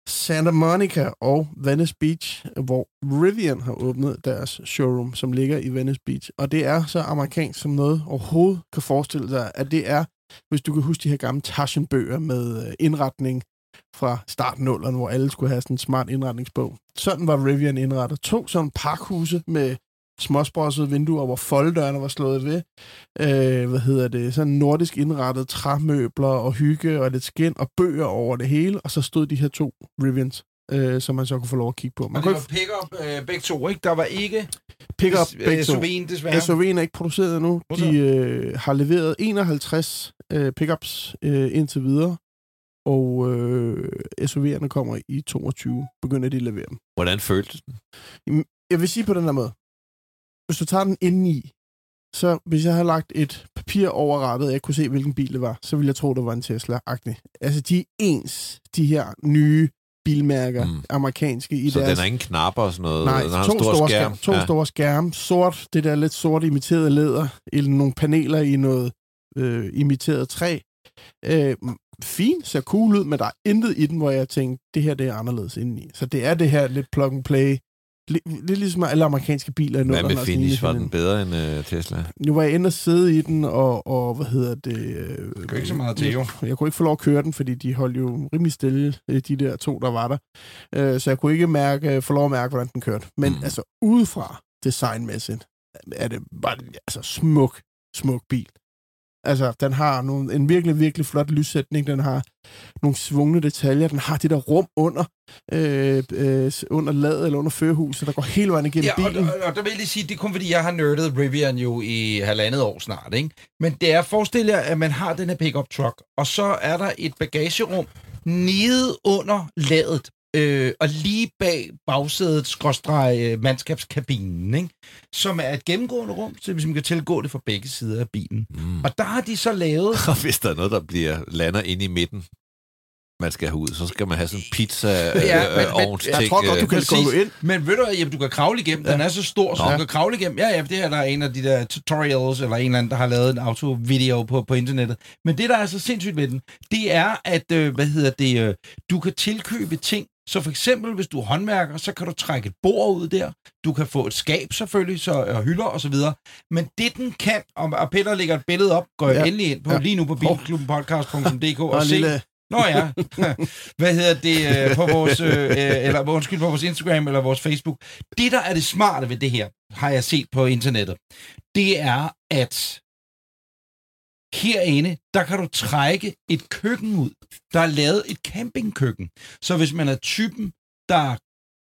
C: Santa Monica og Venice Beach, hvor Rivian har åbnet deres showroom, som ligger i Venice Beach. Og det er så amerikansk, som noget overhovedet kan forestille sig, at det er, hvis du kan huske de her gamle Taschen-bøger med øh, indretning fra starten hvor alle skulle have sådan en smart indretningsbog. Sådan var Rivian indrettet. To sådan parkhuse med småsprossede vinduer, hvor folddørene var slået ved. Øh, hvad hedder det? Sådan nordisk indrettet træmøbler og hygge og lidt skin og bøger over det hele. Og så stod de her to Rivians, øh, som man så kunne få lov at kigge på.
B: Man og det var pick-up øh, begge to, ikke? Der var ikke
C: pick-up begge
B: to. SUV'en desværre.
C: SUV'en er ikke produceret endnu. De øh, har leveret 51 øh, pickups øh, indtil videre. Og øh, SUV'erne kommer i 22. Begynder de at levere dem.
E: Hvordan føltes den?
C: Jeg vil sige på den her måde hvis du tager den indeni, så hvis jeg havde lagt et papir over rattet, jeg kunne se, hvilken bil det var, så ville jeg tro, det var en Tesla-agtig. Altså, de er ens, de her nye bilmærker, mm. amerikanske. I
E: så
C: deres...
E: den har ingen knapper og sådan noget?
C: Nej,
E: den
C: har to, store, store skærm. skærm. To ja. store skærme. Sort, det der lidt sort imiteret læder, eller nogle paneler i noget øh, imiteret træ. Øh, fint, ser cool ud, men der er intet i den, hvor jeg tænkte, det her det er anderledes indeni. Så det er det her lidt plug and play Lidt ligesom alle amerikanske biler.
E: Hvad med finish? Var den bedre end uh, Tesla?
C: Nu var jeg inde og sidde i den, og, og hvad hedder det...
B: Øh, det ikke så meget til, jo.
C: Jeg, jeg kunne ikke få lov at køre den, fordi de holdt jo rimelig stille, øh, de der to, der var der. Uh, så jeg kunne ikke mærke, få lov at mærke, hvordan den kørte. Men mm. altså, udefra designmæssigt, er det bare altså, smuk, smuk bil. Altså, den har nogle, en virkelig, virkelig flot lyssætning. Den har nogle svungne detaljer. Den har det der rum under, øh, øh, under ladet eller under førerhuset, der går hele vejen igennem ja, bilen.
B: Og, og, og der vil jeg lige sige, det er kun fordi, jeg har nørdet Rivian jo i halvandet år snart, ikke? Men det er, forestil jer, at man har den her pickup truck, og så er der et bagagerum nede under ladet øh, og lige bag bagsædet, skråstreg øh, mandskabskabinen, ikke? som er et gennemgående rum, så hvis man kan tilgå det fra begge sider af bilen. Mm. Og der har de så lavet... (laughs)
E: Og hvis der er noget, der bliver lander ind i midten, man skal have ud, så skal man have sådan en pizza ja, øh, men, men,
C: Jeg tror godt, du kan gå ind.
B: Men ved du, jamen, du kan kravle igennem. Ja. Den er så stor, så Nå. du kan kravle igennem. Ja, ja, det her der er en af de der tutorials, eller en eller anden, der har lavet en autovideo på, på internettet. Men det, der er så sindssygt ved den, det er, at, øh, hvad hedder det, øh, du kan tilkøbe ting, så for eksempel, hvis du er håndværker, så kan du trække et bord ud der. Du kan få et skab selvfølgelig, så, og hylder og så videre. Men det den kan, og Peter lægger et billede op, går ja. endelig ind på, ja. lige nu på bilklubbenpodcast.dk (laughs) og, og se. Lille... Nå ja, (laughs) hvad hedder det øh, på vores, øh, eller undskyld, på vores Instagram eller vores Facebook. Det, der er det smarte ved det her, har jeg set på internettet, det er, at herinde, der kan du trække et køkken ud. Der er lavet et campingkøkken. Så hvis man er typen, der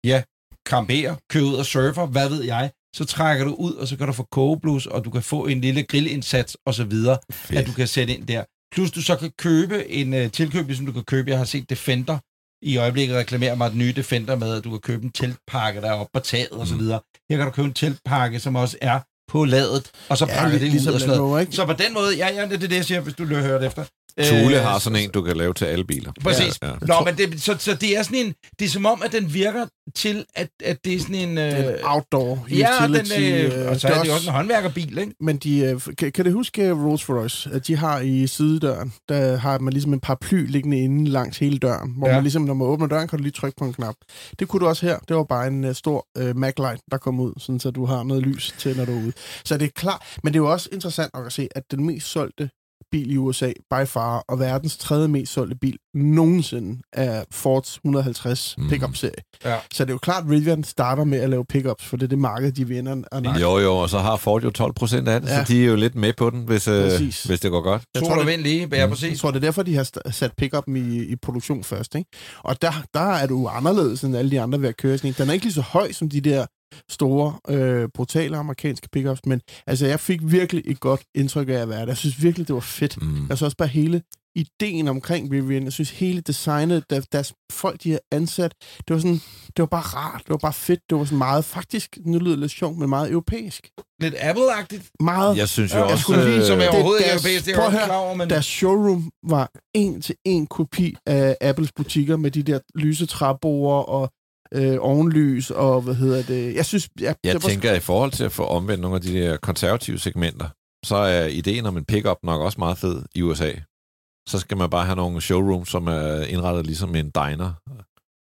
B: ja, camperer, kører ud og surfer, hvad ved jeg, så trækker du ud, og så kan du få kogeblus, og du kan få en lille grillindsats og så videre, Fedt. at du kan sætte ind der. Plus du så kan købe en uh, tilkøb, ligesom du kan købe, jeg har set Defender i øjeblikket reklamere mig den nye Defender med, at du kan købe en teltpakke, der er oppe på taget og så mm. videre. Her kan du købe en teltpakke, som også er på ladet, og så pakker ja, det ligesom. Ikke? Så på den måde, ja, ja, det er det, jeg siger, hvis du hører det efter.
E: Thule øh, har sådan en, du kan lave til alle biler.
B: Præcis. Ja, ja. Nå, men det, så, så det er sådan en, det er som om, at den virker til, at, at det er sådan en... Øh,
C: en outdoor
B: ja, utility. Ja, den, øh, og så er det også en håndværkerbil, ikke?
C: Men de, øh, kan, kan det huske Rolls Royce, at de har i sidedøren, der har man ligesom en paraply liggende inde langs hele døren, hvor ja. man ligesom, når man åbner døren, kan du lige trykke på en knap. Det kunne du også her. Det var bare en uh, stor uh, MacLight, der kom ud, sådan så du har noget lys til, når du er ude. Så det er klart, men det er jo også interessant at se, at den mest solgte bil i USA, by far, og verdens tredje mest solgte bil nogensinde er Fords 150
E: Mhm.
C: pickup-serie.
B: Ja.
C: Så det er jo klart, at Rivian starter med at lave pickups, for det er det marked, de vinder. Og nakker.
E: Jo, jo, og så har Ford jo 12 procent af det, ja. Så de er jo lidt med på den, hvis, øh, hvis det går godt.
C: Jeg tror,
B: vind lige, ja,
E: Mm.
B: præcis.
C: Jeg tror, det er derfor, de har sat pickuppen i, i produktion først. Ikke? Og der, der er du anderledes end alle de andre ved at køre sådan en. Den er ikke lige så høj som de der store, øh, brutale amerikanske pickups, men altså, jeg fik virkelig et godt indtryk af at være der. Jeg synes virkelig, det var fedt.
E: Mm.
C: Jeg synes også bare hele ideen omkring Rivian, jeg synes hele designet, der, deres folk, de har ansat, det var sådan, det var bare rart, det var bare fedt, det var sådan meget, faktisk, nu lyder det lidt sjovt, men meget europæisk.
B: Lidt Apple-agtigt.
C: Meget,
E: Jeg synes jo
B: Ja,
E: også...
B: jeg skulle lige, som er
C: det-
B: overhovedet ikke
C: deres-
B: europæisk, det er jeg klar over, men...
C: deres showroom var en til en kopi af Apples butikker med de der lyse træbord og øh, ovenlys og hvad hedder det. Jeg synes, jeg,
E: Jeg
C: det var,
E: tænker, i forhold til at få omvendt nogle af de der konservative segmenter, så er ideen om en pickup nok også meget fed i USA. Så skal man bare have nogle showrooms, som er indrettet ligesom en diner,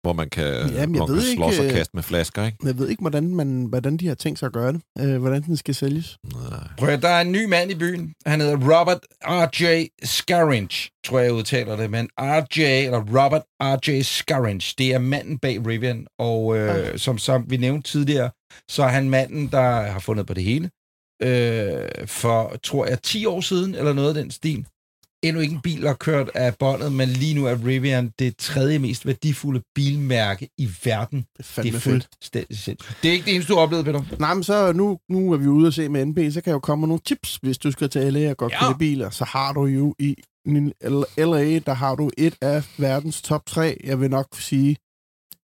E: hvor man kan,
C: Jamen, jeg
E: hvor man
C: ved
E: kan slås
C: ikke,
E: og
C: øh,
E: kaste med flasker, ikke?
C: Jeg ved ikke, hvordan, man, hvordan de har tænkt sig at gøre det. Øh, hvordan den skal sælges.
E: Nej.
B: Prøv at, der er en ny mand i byen. Han hedder Robert R.J. Scaringe, tror jeg, jeg udtaler det. Men R.J. eller Robert R.J. Scaringe, det er manden bag Rivian. Og øh, som, som vi nævnte tidligere, så er han manden, der har fundet på det hele. Øh, for, tror jeg, 10 år siden, eller noget af den stil. Endnu ikke en bil, der kørt af båndet, men lige nu er Rivian det tredje mest værdifulde bilmærke i verden.
C: Det er
B: Det er fuldstændig sindssygt. Det er ikke det eneste, du har oplevet, Peter.
C: Nej, men så nu, nu er vi ude og se med NB, så kan jeg jo komme med nogle tips, hvis du skal til LA og godt
B: Ja.
C: biler. Så har du jo i LA, der har du et af verdens top tre, jeg vil nok sige,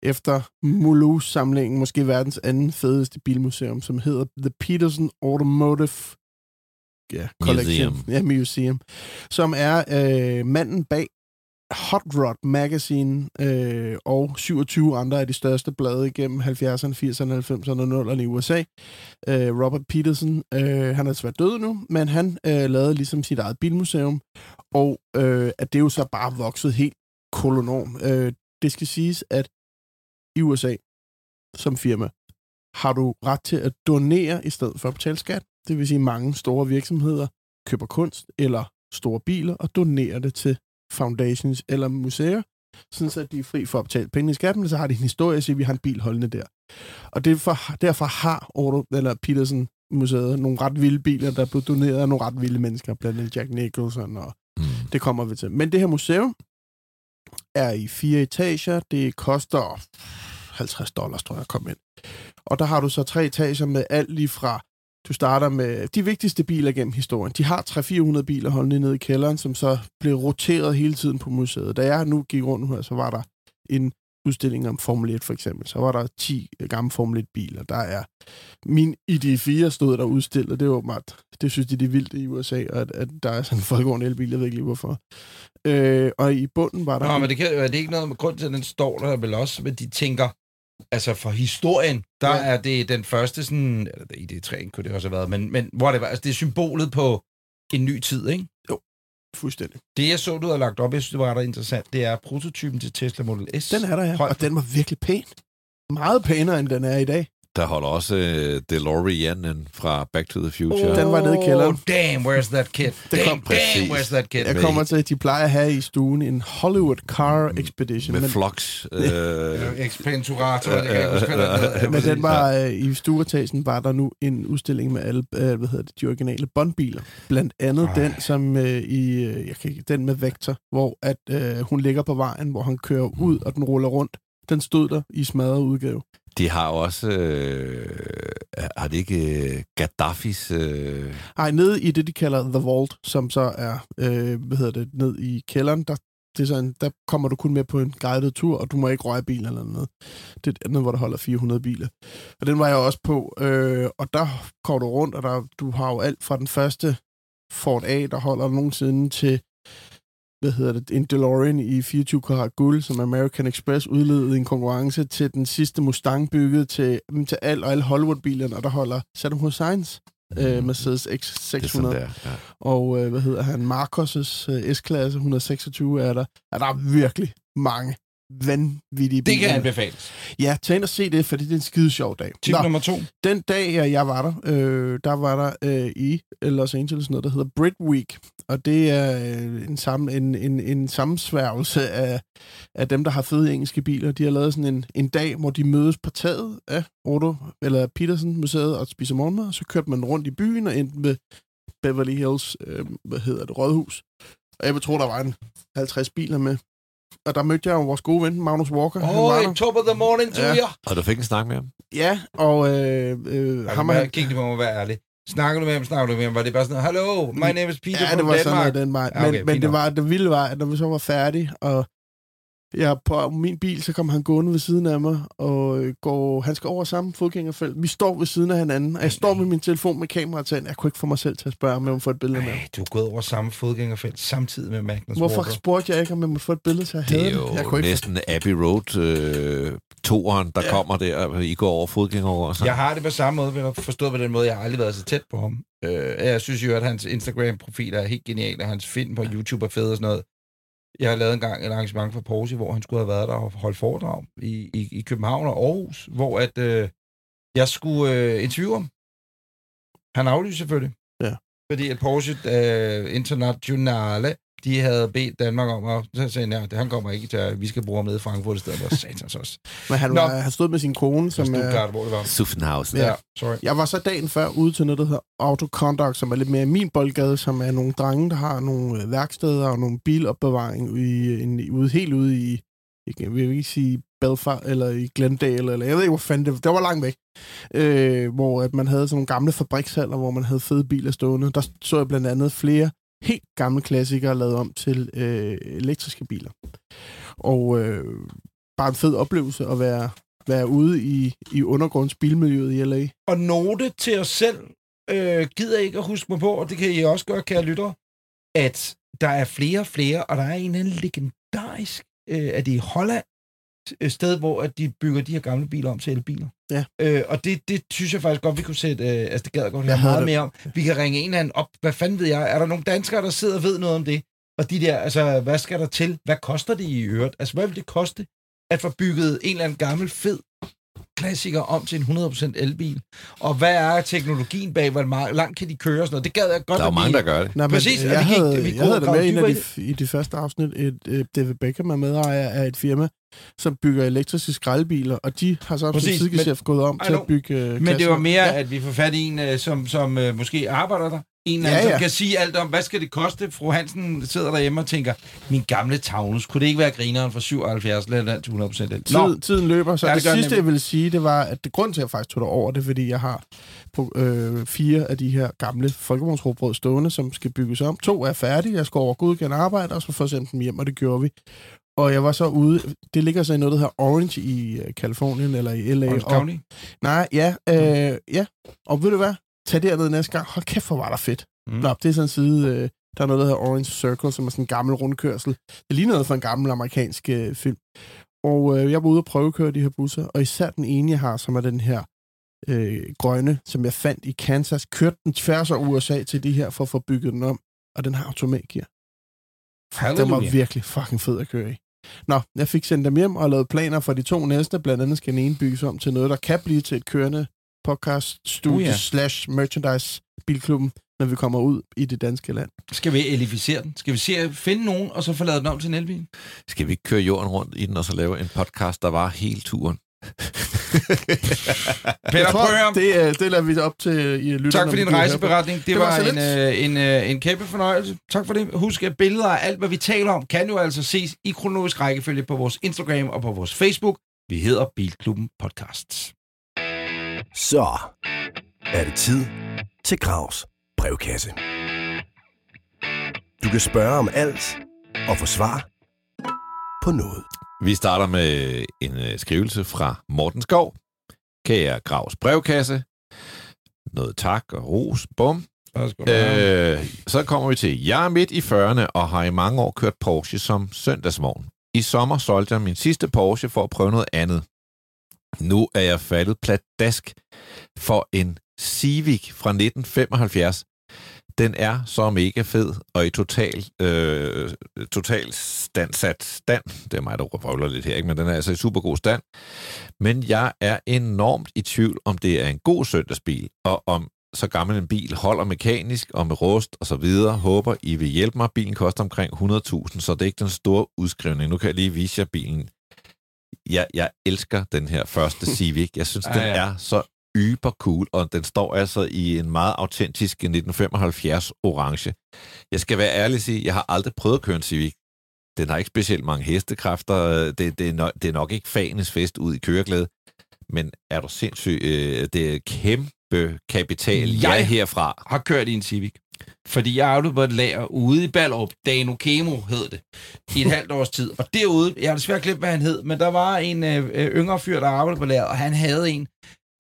C: efter Mulhouse-samlingen, måske verdens anden fedeste bilmuseum, som hedder The Peterson Automotive ja, Collection.
E: Museum.
C: Ja, Museum. Som er øh, manden bag Hot Rod Magazine øh, og 27 andre af de største blade igennem 70'erne, 80'erne, 90'erne og 0'erne i USA. Øh, Robert Peterson, øh, han er svært død nu, men han øh, lavede ligesom sit eget bilmuseum, og øh, at det jo så bare vokset helt kolonorm. Øh, det skal siges, at i USA som firma har du ret til at donere i stedet for at betale skat. Det vil sige, at mange store virksomheder køber kunst eller store biler og donerer det til foundations eller museer, sådan så de er fri for at betale penge i skatten, men så har de en historie at sige, at vi har en bil holdende der. Og derfor, derfor har Otto, eller Peterson Museet nogle ret vilde biler, der er blevet doneret af nogle ret vilde mennesker, blandt andet Jack Nicholson, og
E: Mm.
C: det kommer vi til. Men det her museum er i fire etager. Det koster 50 dollars, tror jeg, komme ind. Og der har du så tre etager med alt lige fra du starter med de vigtigste biler gennem historien. De har 300-400 biler holdende nede i kælderen, som så blev roteret hele tiden på museet. Da jeg nu gik rundt her, så var der en udstilling om Formel 1 for eksempel. Så var der 10 gamle Formel 1 biler. Der er min ID4 stod der udstillet. Det var åbenbart, det synes de det er vildt i USA, at, at der er sådan en folkevogn elbil. Jeg ved ikke lige hvorfor. Øh, og i bunden var der...
B: Nå, men det, kan, er det ikke noget med grund til, at den står der vel også, men de tænker, altså for historien, der
C: Ja.
B: er det den første sådan, eller i det træen kunne det også have været, men, men hvor det var, altså det er symbolet på en ny tid, ikke?
C: Fuldstændig.
B: Det jeg så, du havde lagt op, jeg synes, det var ret interessant, det er prototypen til Tesla Model S.
C: Den er der, ja.
B: Højt.
C: Og den var virkelig pæn. Meget pænere, end den er i dag.
E: Der holder også uh, DeLoreanen fra Back to the Future.
C: Den var nede i kælderen.
B: Oh, damn, where's that kid?
C: kom
B: Damn, damn,
E: præcis.
B: where's that kid?
C: Jeg kommer til, at de plejer at have i stuen en Hollywood Car Expedition.
E: med
C: men,
E: Flux. Øh,
B: Expenturator, det kan jeg ikke huske, hvad den hedder.
C: men den var øh, i stueetagen var der nu en udstilling med alle, øh, hvad hedder det, de originale Bondbiler. Blandt andet
B: Ej.
C: den, som øh, i, øh, jeg kan ikke, den med Vector, hvor at øh, hun ligger på vejen, hvor han kører ud, og den ruller rundt. Den stod der i smadret udgave
E: de har også... Øh, har det ikke øh, Gaddafis... Øh,
C: Ej, nede i det, de kalder The Vault, som så er, øh, hvad hedder det, ned i kælderen, der, det er sådan, der kommer du kun med på en guided tur, og du må ikke røre bilen eller noget. Det er et andet, hvor der holder 400 biler. Og den var jeg også på, øh, og der går du rundt, og der, du har jo alt fra den første Ford A, der holder nogensinde til hvad hedder det, en DeLorean i 24 karat guld, som American Express udledede i en konkurrence til den sidste Mustang bygget til, til al og alle Hollywood-bilerne, og der holder Saddam Husseins øh, Mercedes
E: det er sådan
C: X600.
E: der. Ja.
C: Og øh, hvad hedder han? Marcos' øh, S-klasse 126 er der. Ja, der er virkelig mange vanvittige
B: Det kan anbefales.
C: Ja, tag ind og se det, fordi det er en skide sjov dag.
B: Tip
C: Nå,
B: nummer to.
C: den dag, jeg, var der, øh, der var der øh, i Los Angeles noget, der hedder Brit Week. Og det er øh, en, sam, en, en, en sammensværgelse af, af dem, der har fede engelske biler. De har lavet sådan en, en dag, hvor de mødes på taget af Otto, eller Peterson Museet og spiser morgenmad. Så kørte man rundt i byen og endte med Beverly Hills, øh, hvad hedder det, rådhus. Og jeg vil tro, der var en 50 biler med. Og der mødte jeg jo vores gode ven, Magnus Walker. Han var der.
B: Oh, top of the morning to
C: Ja.
B: you.
E: Og du fik en snak med ham?
C: Ja, og øh, øh, ham
B: Ham
C: og han...
B: kig lige på mig, vær ærlig. Snakker du med ham, snakker du med ham? Var det bare sådan, hello, my name is Peter
C: Ja,
B: from
C: det var sådan
B: Denmark.
C: noget den vej.
B: Ja,
C: Men,
B: okay,
C: men
B: fint
C: det, var, det vilde var, at når vi så var færdige, og jeg på min bil, så kom han gående ved siden af mig, og øh, går, han skal over samme fodgængerfelt. Vi står ved siden af hinanden, og jeg står med min telefon med kamera til Jeg kunne ikke få mig selv til at spørge, om jeg må få et billede med.
B: Ej, du er gået over samme fodgængerfelt samtidig med Magnus
C: Hvorfor
B: Walker.
C: spurgte jeg ikke, om jeg måtte få et billede til at
E: Det
C: have
E: er
C: det? Jeg
E: jo
C: kunne ikke
E: næsten Abbey Road øh, toeren, der
C: Ja.
E: ja. kommer der, og I går over fodgænger over. Så.
B: Jeg har det på samme måde, vil forstået på den måde, jeg har aldrig været så tæt på ham. Øh, jeg synes jo, at hans Instagram-profil er helt genial, og hans film på YouTube er fed og sådan noget. Jeg har lavet en gang et arrangement for Porsche, hvor han skulle have været der og holdt foredrag i, i, i København og Aarhus, hvor at, øh, jeg skulle øh, interviewe ham. Han aflyste selvfølgelig.
C: Ja.
B: Fordi at Porsche øh, Internationale, de havde bedt Danmark om, at så sagde han, ja, han kommer ikke til, at vi skal bruge ham nede i Frankfurt i stedet for satans også.
C: Men han, var, han stod med sin kone,
B: Som. Stuttgart, hvor det var.
E: Suffenhausen.
B: Ja, sorry.
C: Jeg var så dagen før ude til noget, der hedder Autoconduct, som er lidt mere i min boldgade, som er nogle drenge, der har nogle øh, værksteder og nogle bilopbevaring i, en, ude, helt ude i, jeg vil ikke sige Belfast, eller i Glendale, eller jeg ved ikke, hvor fanden det var. Det var langt væk. Øh, hvor at man havde sådan nogle gamle fabrikshaller, hvor man havde fede biler stående. Der så jeg blandt andet flere helt gamle klassikere lavet om til øh, elektriske biler. Og øh, bare en fed oplevelse at være, være ude i, i undergrundsbilmiljøet i LA.
B: Og note til os selv, øh, gider ikke at huske mig på, og det kan I også gøre, kære lyttere, at der er flere og flere, og der er en eller anden legendarisk, øh, at det er i Holland, sted, hvor at de bygger de her gamle biler om til elbiler.
C: Ja.
B: Øh, og det, det synes jeg faktisk godt, vi kunne sætte, øh, altså det gad jeg godt høre meget
C: det.
B: mere om. Vi kan ringe en eller anden op, hvad fanden ved jeg, er der nogle danskere, der sidder og ved noget om det? Og de der, altså, hvad skal der til? Hvad koster det i øvrigt? Altså, hvad vil det koste at få bygget en eller anden gammel, fed klassiker om til en 100% elbil? Og hvad er teknologien bag? Hvor langt kan de køre? Og sådan noget? Det gad jeg godt.
E: Der er mange,
B: vi-
E: der gør det.
C: Nej, men
B: Præcis, og
C: jeg,
B: vi ikke-
C: havde,
B: vi
C: jeg havde det med i en af de, i de første afsnit. Et, et, David Beckham er medejer af et firma, som bygger elektriske skraldbiler, og de har så som
B: Præcis,
C: sidegeschef gået om
B: I
C: til
B: know.
C: at bygge uh,
B: Men det var mere, at vi får fat i en, øh, som, som øh, måske arbejder der. En eller
C: Ja,
B: anden,
C: ja.
B: som kan sige alt om, hvad skal det koste? Fru Hansen sidder derhjemme og tænker, min gamle Taunus, kunne det ikke være grineren fra 77 eller den til 100% el? Nå,
C: Tid, tiden løber, så
B: Ja,
C: ja,
B: det
C: det, sidste,
B: nemlig.
C: jeg ville sige, det var, at det grund til, at jeg faktisk tog det over, det er, fordi jeg har på, øh, fire af de her gamle folkevognsråbrød stående, som skal bygges om. To er færdige, jeg skal over godkende arbejde, og så få sendt dem hjem, og det gjorde vi. Og jeg var så ude, det ligger så i noget, der hedder Orange i øh, Kalifornien, eller i LA.
B: Orange
C: og,
B: County.
C: nej, ja, øh, ja. Og ved du hvad? Tag derned næste gang. Hold kæft, hvor var der fedt.
B: Mm.
C: Nå, det er sådan en side, øh, der er noget, der hedder Orange Circle, som er sådan en gammel rundkørsel. Det ligner noget fra en gammel amerikansk øh, film. Og øh, jeg var ude og prøvekøre de her busser, og især den ene, jeg har, som er den her øh, grønne, som jeg fandt i Kansas, kørte den tværs over USA til de her, for at få bygget den om, og den har automatgear. Fuck, den var
B: Halleluja.
C: virkelig fucking fed at køre i. Nå, jeg fik sendt dem hjem og lavet planer for de to næste. Blandt andet skal den ene bygges om til noget, der kan blive til et kørende podcast studie
B: Uh, ja.
C: slash merchandise bilklubben, når vi kommer ud i det danske land.
B: Skal vi elificere den? Skal vi se, finde nogen, og så få lavet den om til en elbil?
E: Skal vi ikke køre jorden rundt i den, og så lave en podcast, der var hele turen? (laughs)
B: Peter, høre.
C: det, øh, det lader vi op til i lytterne.
B: Tak for din rejseberetning. Det,
C: Det
B: var,
C: var
B: en, øh, en, øh, en kæmpe fornøjelse. Tak for det. Husk, at billeder af alt, hvad vi taler om, kan jo altså ses i kronologisk rækkefølge på vores Instagram og på vores Facebook. Vi hedder Bilklubben Podcasts.
A: Så er det tid til Gravs brevkasse. Du kan spørge om alt og få svar på noget.
E: Vi starter med en øh, skrivelse fra Morten Skov. Kære Gravs brevkasse. Noget tak og ros. Bum. Øh, så kommer vi til, jeg er midt i 40'erne og har i mange år kørt Porsche som søndagsvogn. I sommer solgte jeg min sidste Porsche for at prøve noget andet. Nu er jeg faldet pladask for en Civic fra 1975. Den er så mega fed, og i total, øh, total standsat stand. Det er mig, der røvler lidt her, ikke? men den er altså i super god stand. Men jeg er enormt i tvivl, om det er en god søndagsbil, og om så gammel en bil holder mekanisk og med rust og så videre. Håber, I vil hjælpe mig. Bilen koster omkring 100.000, så det er ikke den store udskrivning. Nu kan jeg lige vise jer bilen. Jeg, jeg elsker den her første Civic. Jeg synes,
B: Ja,
E: den
B: ja.
E: er så yber cool, og den står altså i en meget autentisk 1975 orange. Jeg skal være ærlig og sige, jeg har aldrig prøvet at køre en Civic. Den har ikke specielt mange hestekræfter. Det, det, er, nok, det er nok ikke fanes fest ud i køreglæde. Men er du sindssyg? Øh, det er kæmpe kapital, jeg,
B: Jeg-
E: jeg herfra.
B: har kørt i en Civic. Fordi jeg arbejdede på et lager ude i Ballerup. Dano Kemo hed det. I et (laughs) halvt års tid. Og derude, jeg har desværre glemt, hvad han hed, men der var en øh, øh, yngre fyr, der arbejdede på lager, og han havde en.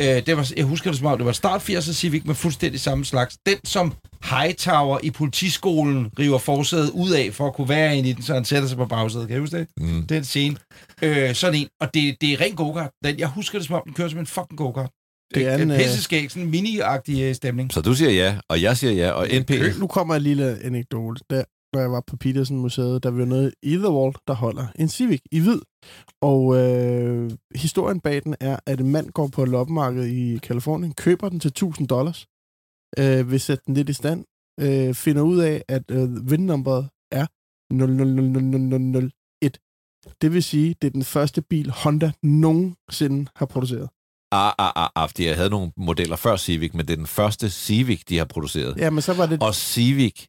B: Øh, det var, jeg husker det som om, det var start 80'er Civic med fuldstændig samme slags. Den, som Hightower i politiskolen river forsædet ud af, for at kunne være inde i den, så han sætter sig på bagsædet. Kan du huske det?
E: Mm.
B: Den scene. Øh, sådan en. Og det, det er ren go-kart. Den, jeg husker det som om, den kører som en fucking go-kart.
C: Det er en, øh,
B: Pisseskæg, sådan en mini-agtig øh, stemning.
E: Så du siger ja, og jeg siger ja, og NP...
C: Nu kommer en lille anekdote. Der, når jeg var på Petersen Museet, der var noget i The Wall, der holder en Civic i hvid. Og øh, historien bag den er, at en mand går på et loppemarked i Kalifornien, køber den til 1000 dollars, øh, vil sætte den lidt i stand, øh, finder ud af, at øh, vindnummeret er 000001. Det vil sige, det er den første bil, Honda nogensinde har produceret.
E: Ah, ah, ah, ah, fordi jeg havde nogle modeller før Civic, men det er den første Civic, de har produceret.
C: Ja, men så var det...
E: Og Civic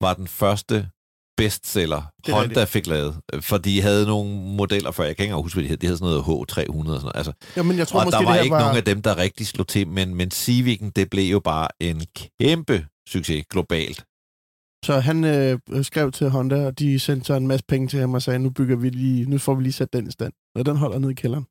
E: var den første bestseller,
C: er
E: Honda
C: rigtigt.
E: fik lavet. For de havde nogle modeller før, jeg kan ikke huske, hvad de hed. De havde sådan noget H300 og sådan noget. Altså,
C: Ja, men jeg tror
E: og
C: måske,
E: der var ikke
C: var...
E: nogen af dem, der rigtig slog til, men, men Civic'en, det blev jo bare en kæmpe succes globalt.
C: Så han øh, skrev til Honda, og de sendte så en masse penge til ham og sagde, nu bygger vi lige, nu får vi lige sat den i stand. Og den holder nede i kælderen.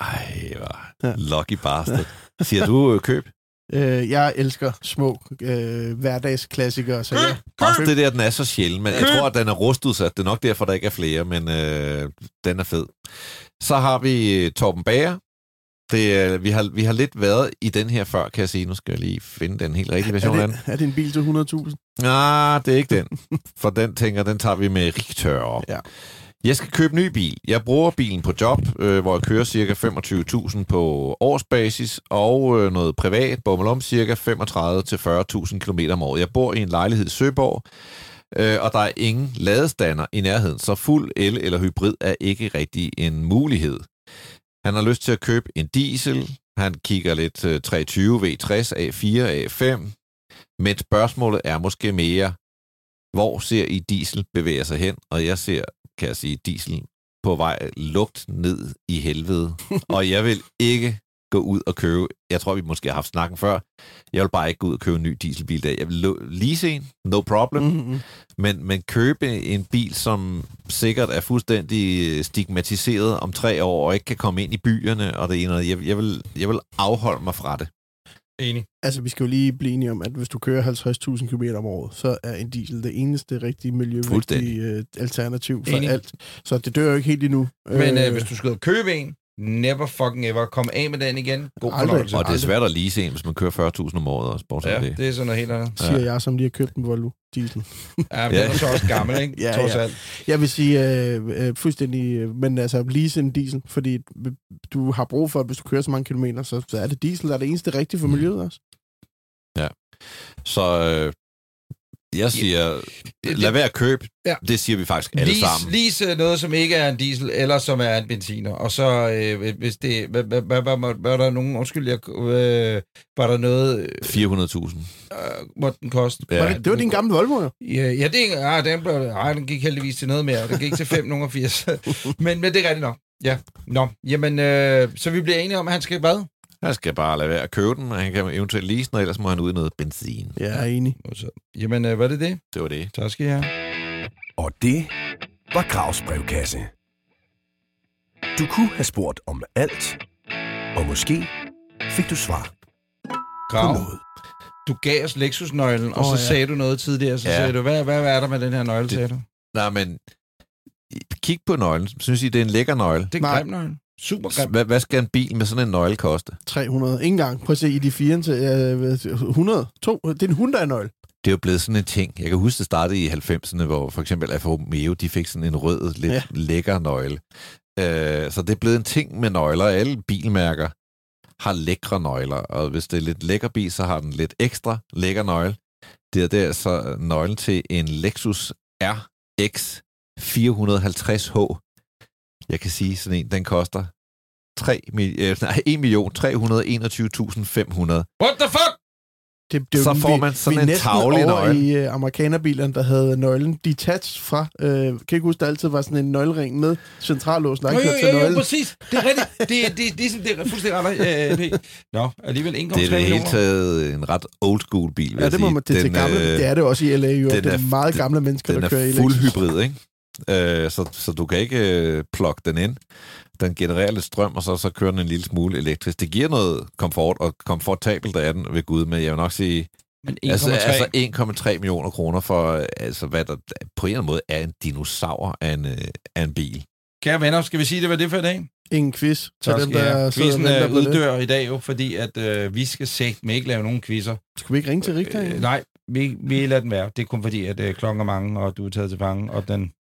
E: Ej, hvor
C: Ja.
E: lucky bastard. (laughs) Siger du øh, køb?
C: Øh, jeg elsker små øh, hverdagsklassikere, så jeg...
E: Også det der, den er så sjælden, men jeg tror, at den er rustudsat. Det er nok derfor, der ikke er flere, men øh, den er fed. Så har vi øh, Torben Bager. Det, vi, har, vi har lidt været i den her før, kan jeg sige. Nu skal jeg lige finde den helt rigtige version
C: er,
E: af den.
C: det, er det en bil til 100.000?
E: Nej, det er ikke den. For den tænker, den tager vi med Richtør.
C: Ja.
E: Jeg skal købe ny bil. Jeg bruger bilen på job, øh, hvor jeg kører cirka 25.000 på årsbasis, og øh, noget privat, bommel om cirka 35-40.000 km om året. Jeg bor i en lejlighed i Søborg, øh, og der er ingen ladestander i nærheden, så fuld el eller hybrid er ikke rigtig en mulighed. Han har lyst til at købe en diesel. Han kigger lidt øh, 320 V60, A4, A5. Men spørgsmålet er måske mere, hvor ser I diesel bevæger sig hen? Og jeg ser, kan jeg sige, diesel på vej lugt ned i helvede. (laughs) og jeg vil ikke gå ud og købe, jeg tror, vi måske har haft snakken før, jeg vil bare ikke gå ud og købe en ny dieselbil der. Jeg vil lease en, no problem, mm.
C: Mm-hmm.
E: men, men købe en bil, som sikkert er fuldstændig stigmatiseret om tre år, og ikke kan komme ind i byerne, og det ene og jeg, jeg, vil, jeg vil afholde mig fra det.
B: Enig.
C: Altså, vi skal jo lige blive enige om, at hvis du kører 50.000 km om året, så er en diesel det eneste rigtige miljøvenlige
E: Fuldstændig.
C: øh, alternativ for
B: Enig.
C: alt. Så det dør jo ikke helt endnu.
B: Men øh, hvis du skal købe en, never fucking ever. Kom af med den igen. God
C: Aldrig.
B: fornøjelse.
E: Og det er svært at lease en, hvis man kører 40.000 om året også, bortset
B: Ja,
E: det.
B: det er sådan noget helt andet.
C: siger jeg, som lige har købt en Volvo diesel.
B: Ja, men
E: Ja.
B: den er så også gammel, ikke? (laughs)
C: Ja,
B: Trods
C: ja.
B: alt.
C: Jeg vil sige øh, øh, fuldstændig, øh, men altså lease en diesel, fordi du har brug for, at hvis du kører så mange kilometer, så, så er det diesel, der er det eneste rigtige for miljøet også.
E: Så øh, jeg siger,
B: det-
E: lad være at købe.
B: Ja.
E: Det siger vi faktisk alle
B: Lease,
E: sammen.
B: lease noget, som ikke er en diesel, eller som er en benziner. Og så, øh, hvis det... Hvad, hvad, hvad, hvad, der nogen... Undskyld, jeg, øh, var der noget... Øh,
E: 400.000.
B: måtte den koste?
C: Ja. Var det, det var din gamle Volvo, jo.
B: Ja, ja det, er- ah, den, blev, ah, den gik heldigvis til noget mere. Den gik til 5 (laughs) nogle 80. (laughs) men, men det er rigtigt nok. Ja. Nå, jamen, øh, så vi bliver enige om, at han skal hvad?
E: Han skal bare lade være at købe den, og han kan eventuelt lease den, og ellers må han ud i noget benzin.
C: Ja, jeg er enig.
B: Jamen, øh, hvad er det det?
E: Det var det.
B: Tak skal I have.
A: Og det var Gravs brevkasse. Du kunne have spurgt om alt, og måske fik du svar på noget.
B: du gav os Lexus-nøglen, og
C: Åh,
B: så
C: ja.
B: sagde du noget tidligere. Så
E: Ja.
B: sagde du, hvad, hvad, hvad er der med den her nøgle, sagde du?
E: Nej, men kig på nøglen. Synes I, det er en lækker nøgle?
B: Det er en grim nøgle. Super grim.
E: Hvad, hvad skal en bil med sådan en nøgle koste?
C: 300. Ingen gang. Prøv at se, i de fire til øh, 100. To. Det er en Hyundai-nøgle.
E: det er jo blevet sådan en ting. Jeg kan huske, det startede i 90'erne, hvor for eksempel Alfa Romeo, de fik sådan en rød, lidt ja. lækker nøgle. Øh, så det er blevet en ting med nøgler. Alle bilmærker har lækre nøgler, og hvis det er lidt lækker bil, så har den lidt ekstra lækker nøgle. Det er der så nøglen til en Lexus RX 450H. Jeg kan sige, sådan en, den koster 3, øh, nej, 1.321.500.
B: What the fuck?
E: Det, det så får man sådan vi en tavle nøgle.
C: i uh, amerikanerbilerne, der havde nøglen detached fra. Uh, kan ikke huske, der altid var sådan en nøglering med centrallås, der ikke
B: jo, jo, jo, jo, præcis. Det er rigtigt. Det, det, det, det, det er fuldstændig ret. Uh, Nå, alligevel 1,3
E: Det er det hele taget en ret old school bil,
C: Ja, det må man, det, den, til gamle, øh, det er det også i LA, jo. Det er meget gamle mennesker, der kører i
E: Den er fuld hybrid, ikke? Uh, så, så du kan ikke uh, plukke den ind den genererer lidt strøm, og så, så kører den en lille smule elektrisk. Det giver noget komfort, og komfortabelt er den ved Gud, men jeg vil nok sige, men 1, altså, altså 1,3 millioner kroner for, altså, hvad der på en eller anden måde er en dinosaur af en, øh, af en bil.
B: Kære venner, skal vi sige, det var det for i dag?
C: Ingen quiz.
B: Så dem, der quizzen er uddør i dag jo, fordi at øh, vi skal sætte med ikke lave nogen quizzer.
C: Skal vi ikke ringe til Richter? Øh,
B: nej, vi, vi lader den være. Det er kun fordi, at øh, klokken er mange, og du er taget til fange, og den...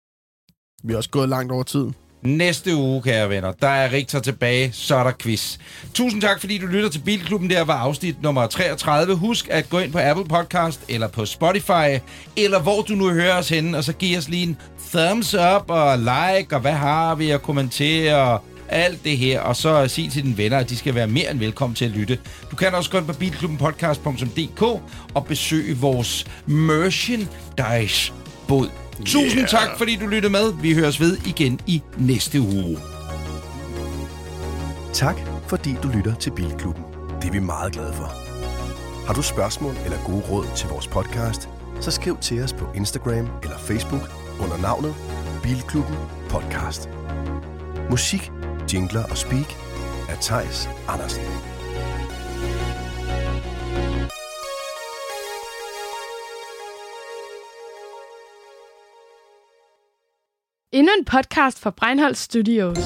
C: Vi har også gået langt over tiden.
B: Næste uge, kære venner, der er Richter tilbage, så er der quiz. Tusind tak, fordi du lytter til Bilklubben. Der var afsnit nummer 33. Husk at gå ind på Apple Podcast, eller på Spotify, eller hvor du nu hører os henne, og så giv os lige en thumbs up og like, og hvad har vi at kommentere, og alt det her, og så sig til dine venner, at de skal være mere end velkommen til at lytte. Du kan også gå ind på bilklubbenpodcast.dk og besøge vores merchandise-bod Tusind yeah. tak, fordi du lyttede med. Vi høres ved igen i næste uge.
A: Tak, fordi du lytter til Bilklubben. Det er vi meget glade for. Har du spørgsmål eller gode råd til vores podcast, så skriv til os på Instagram eller Facebook under navnet Bilklubben Podcast. Musik, jingler og speak af Tejs Andersen.
F: Endnu en podcast fra Breinholt Studios.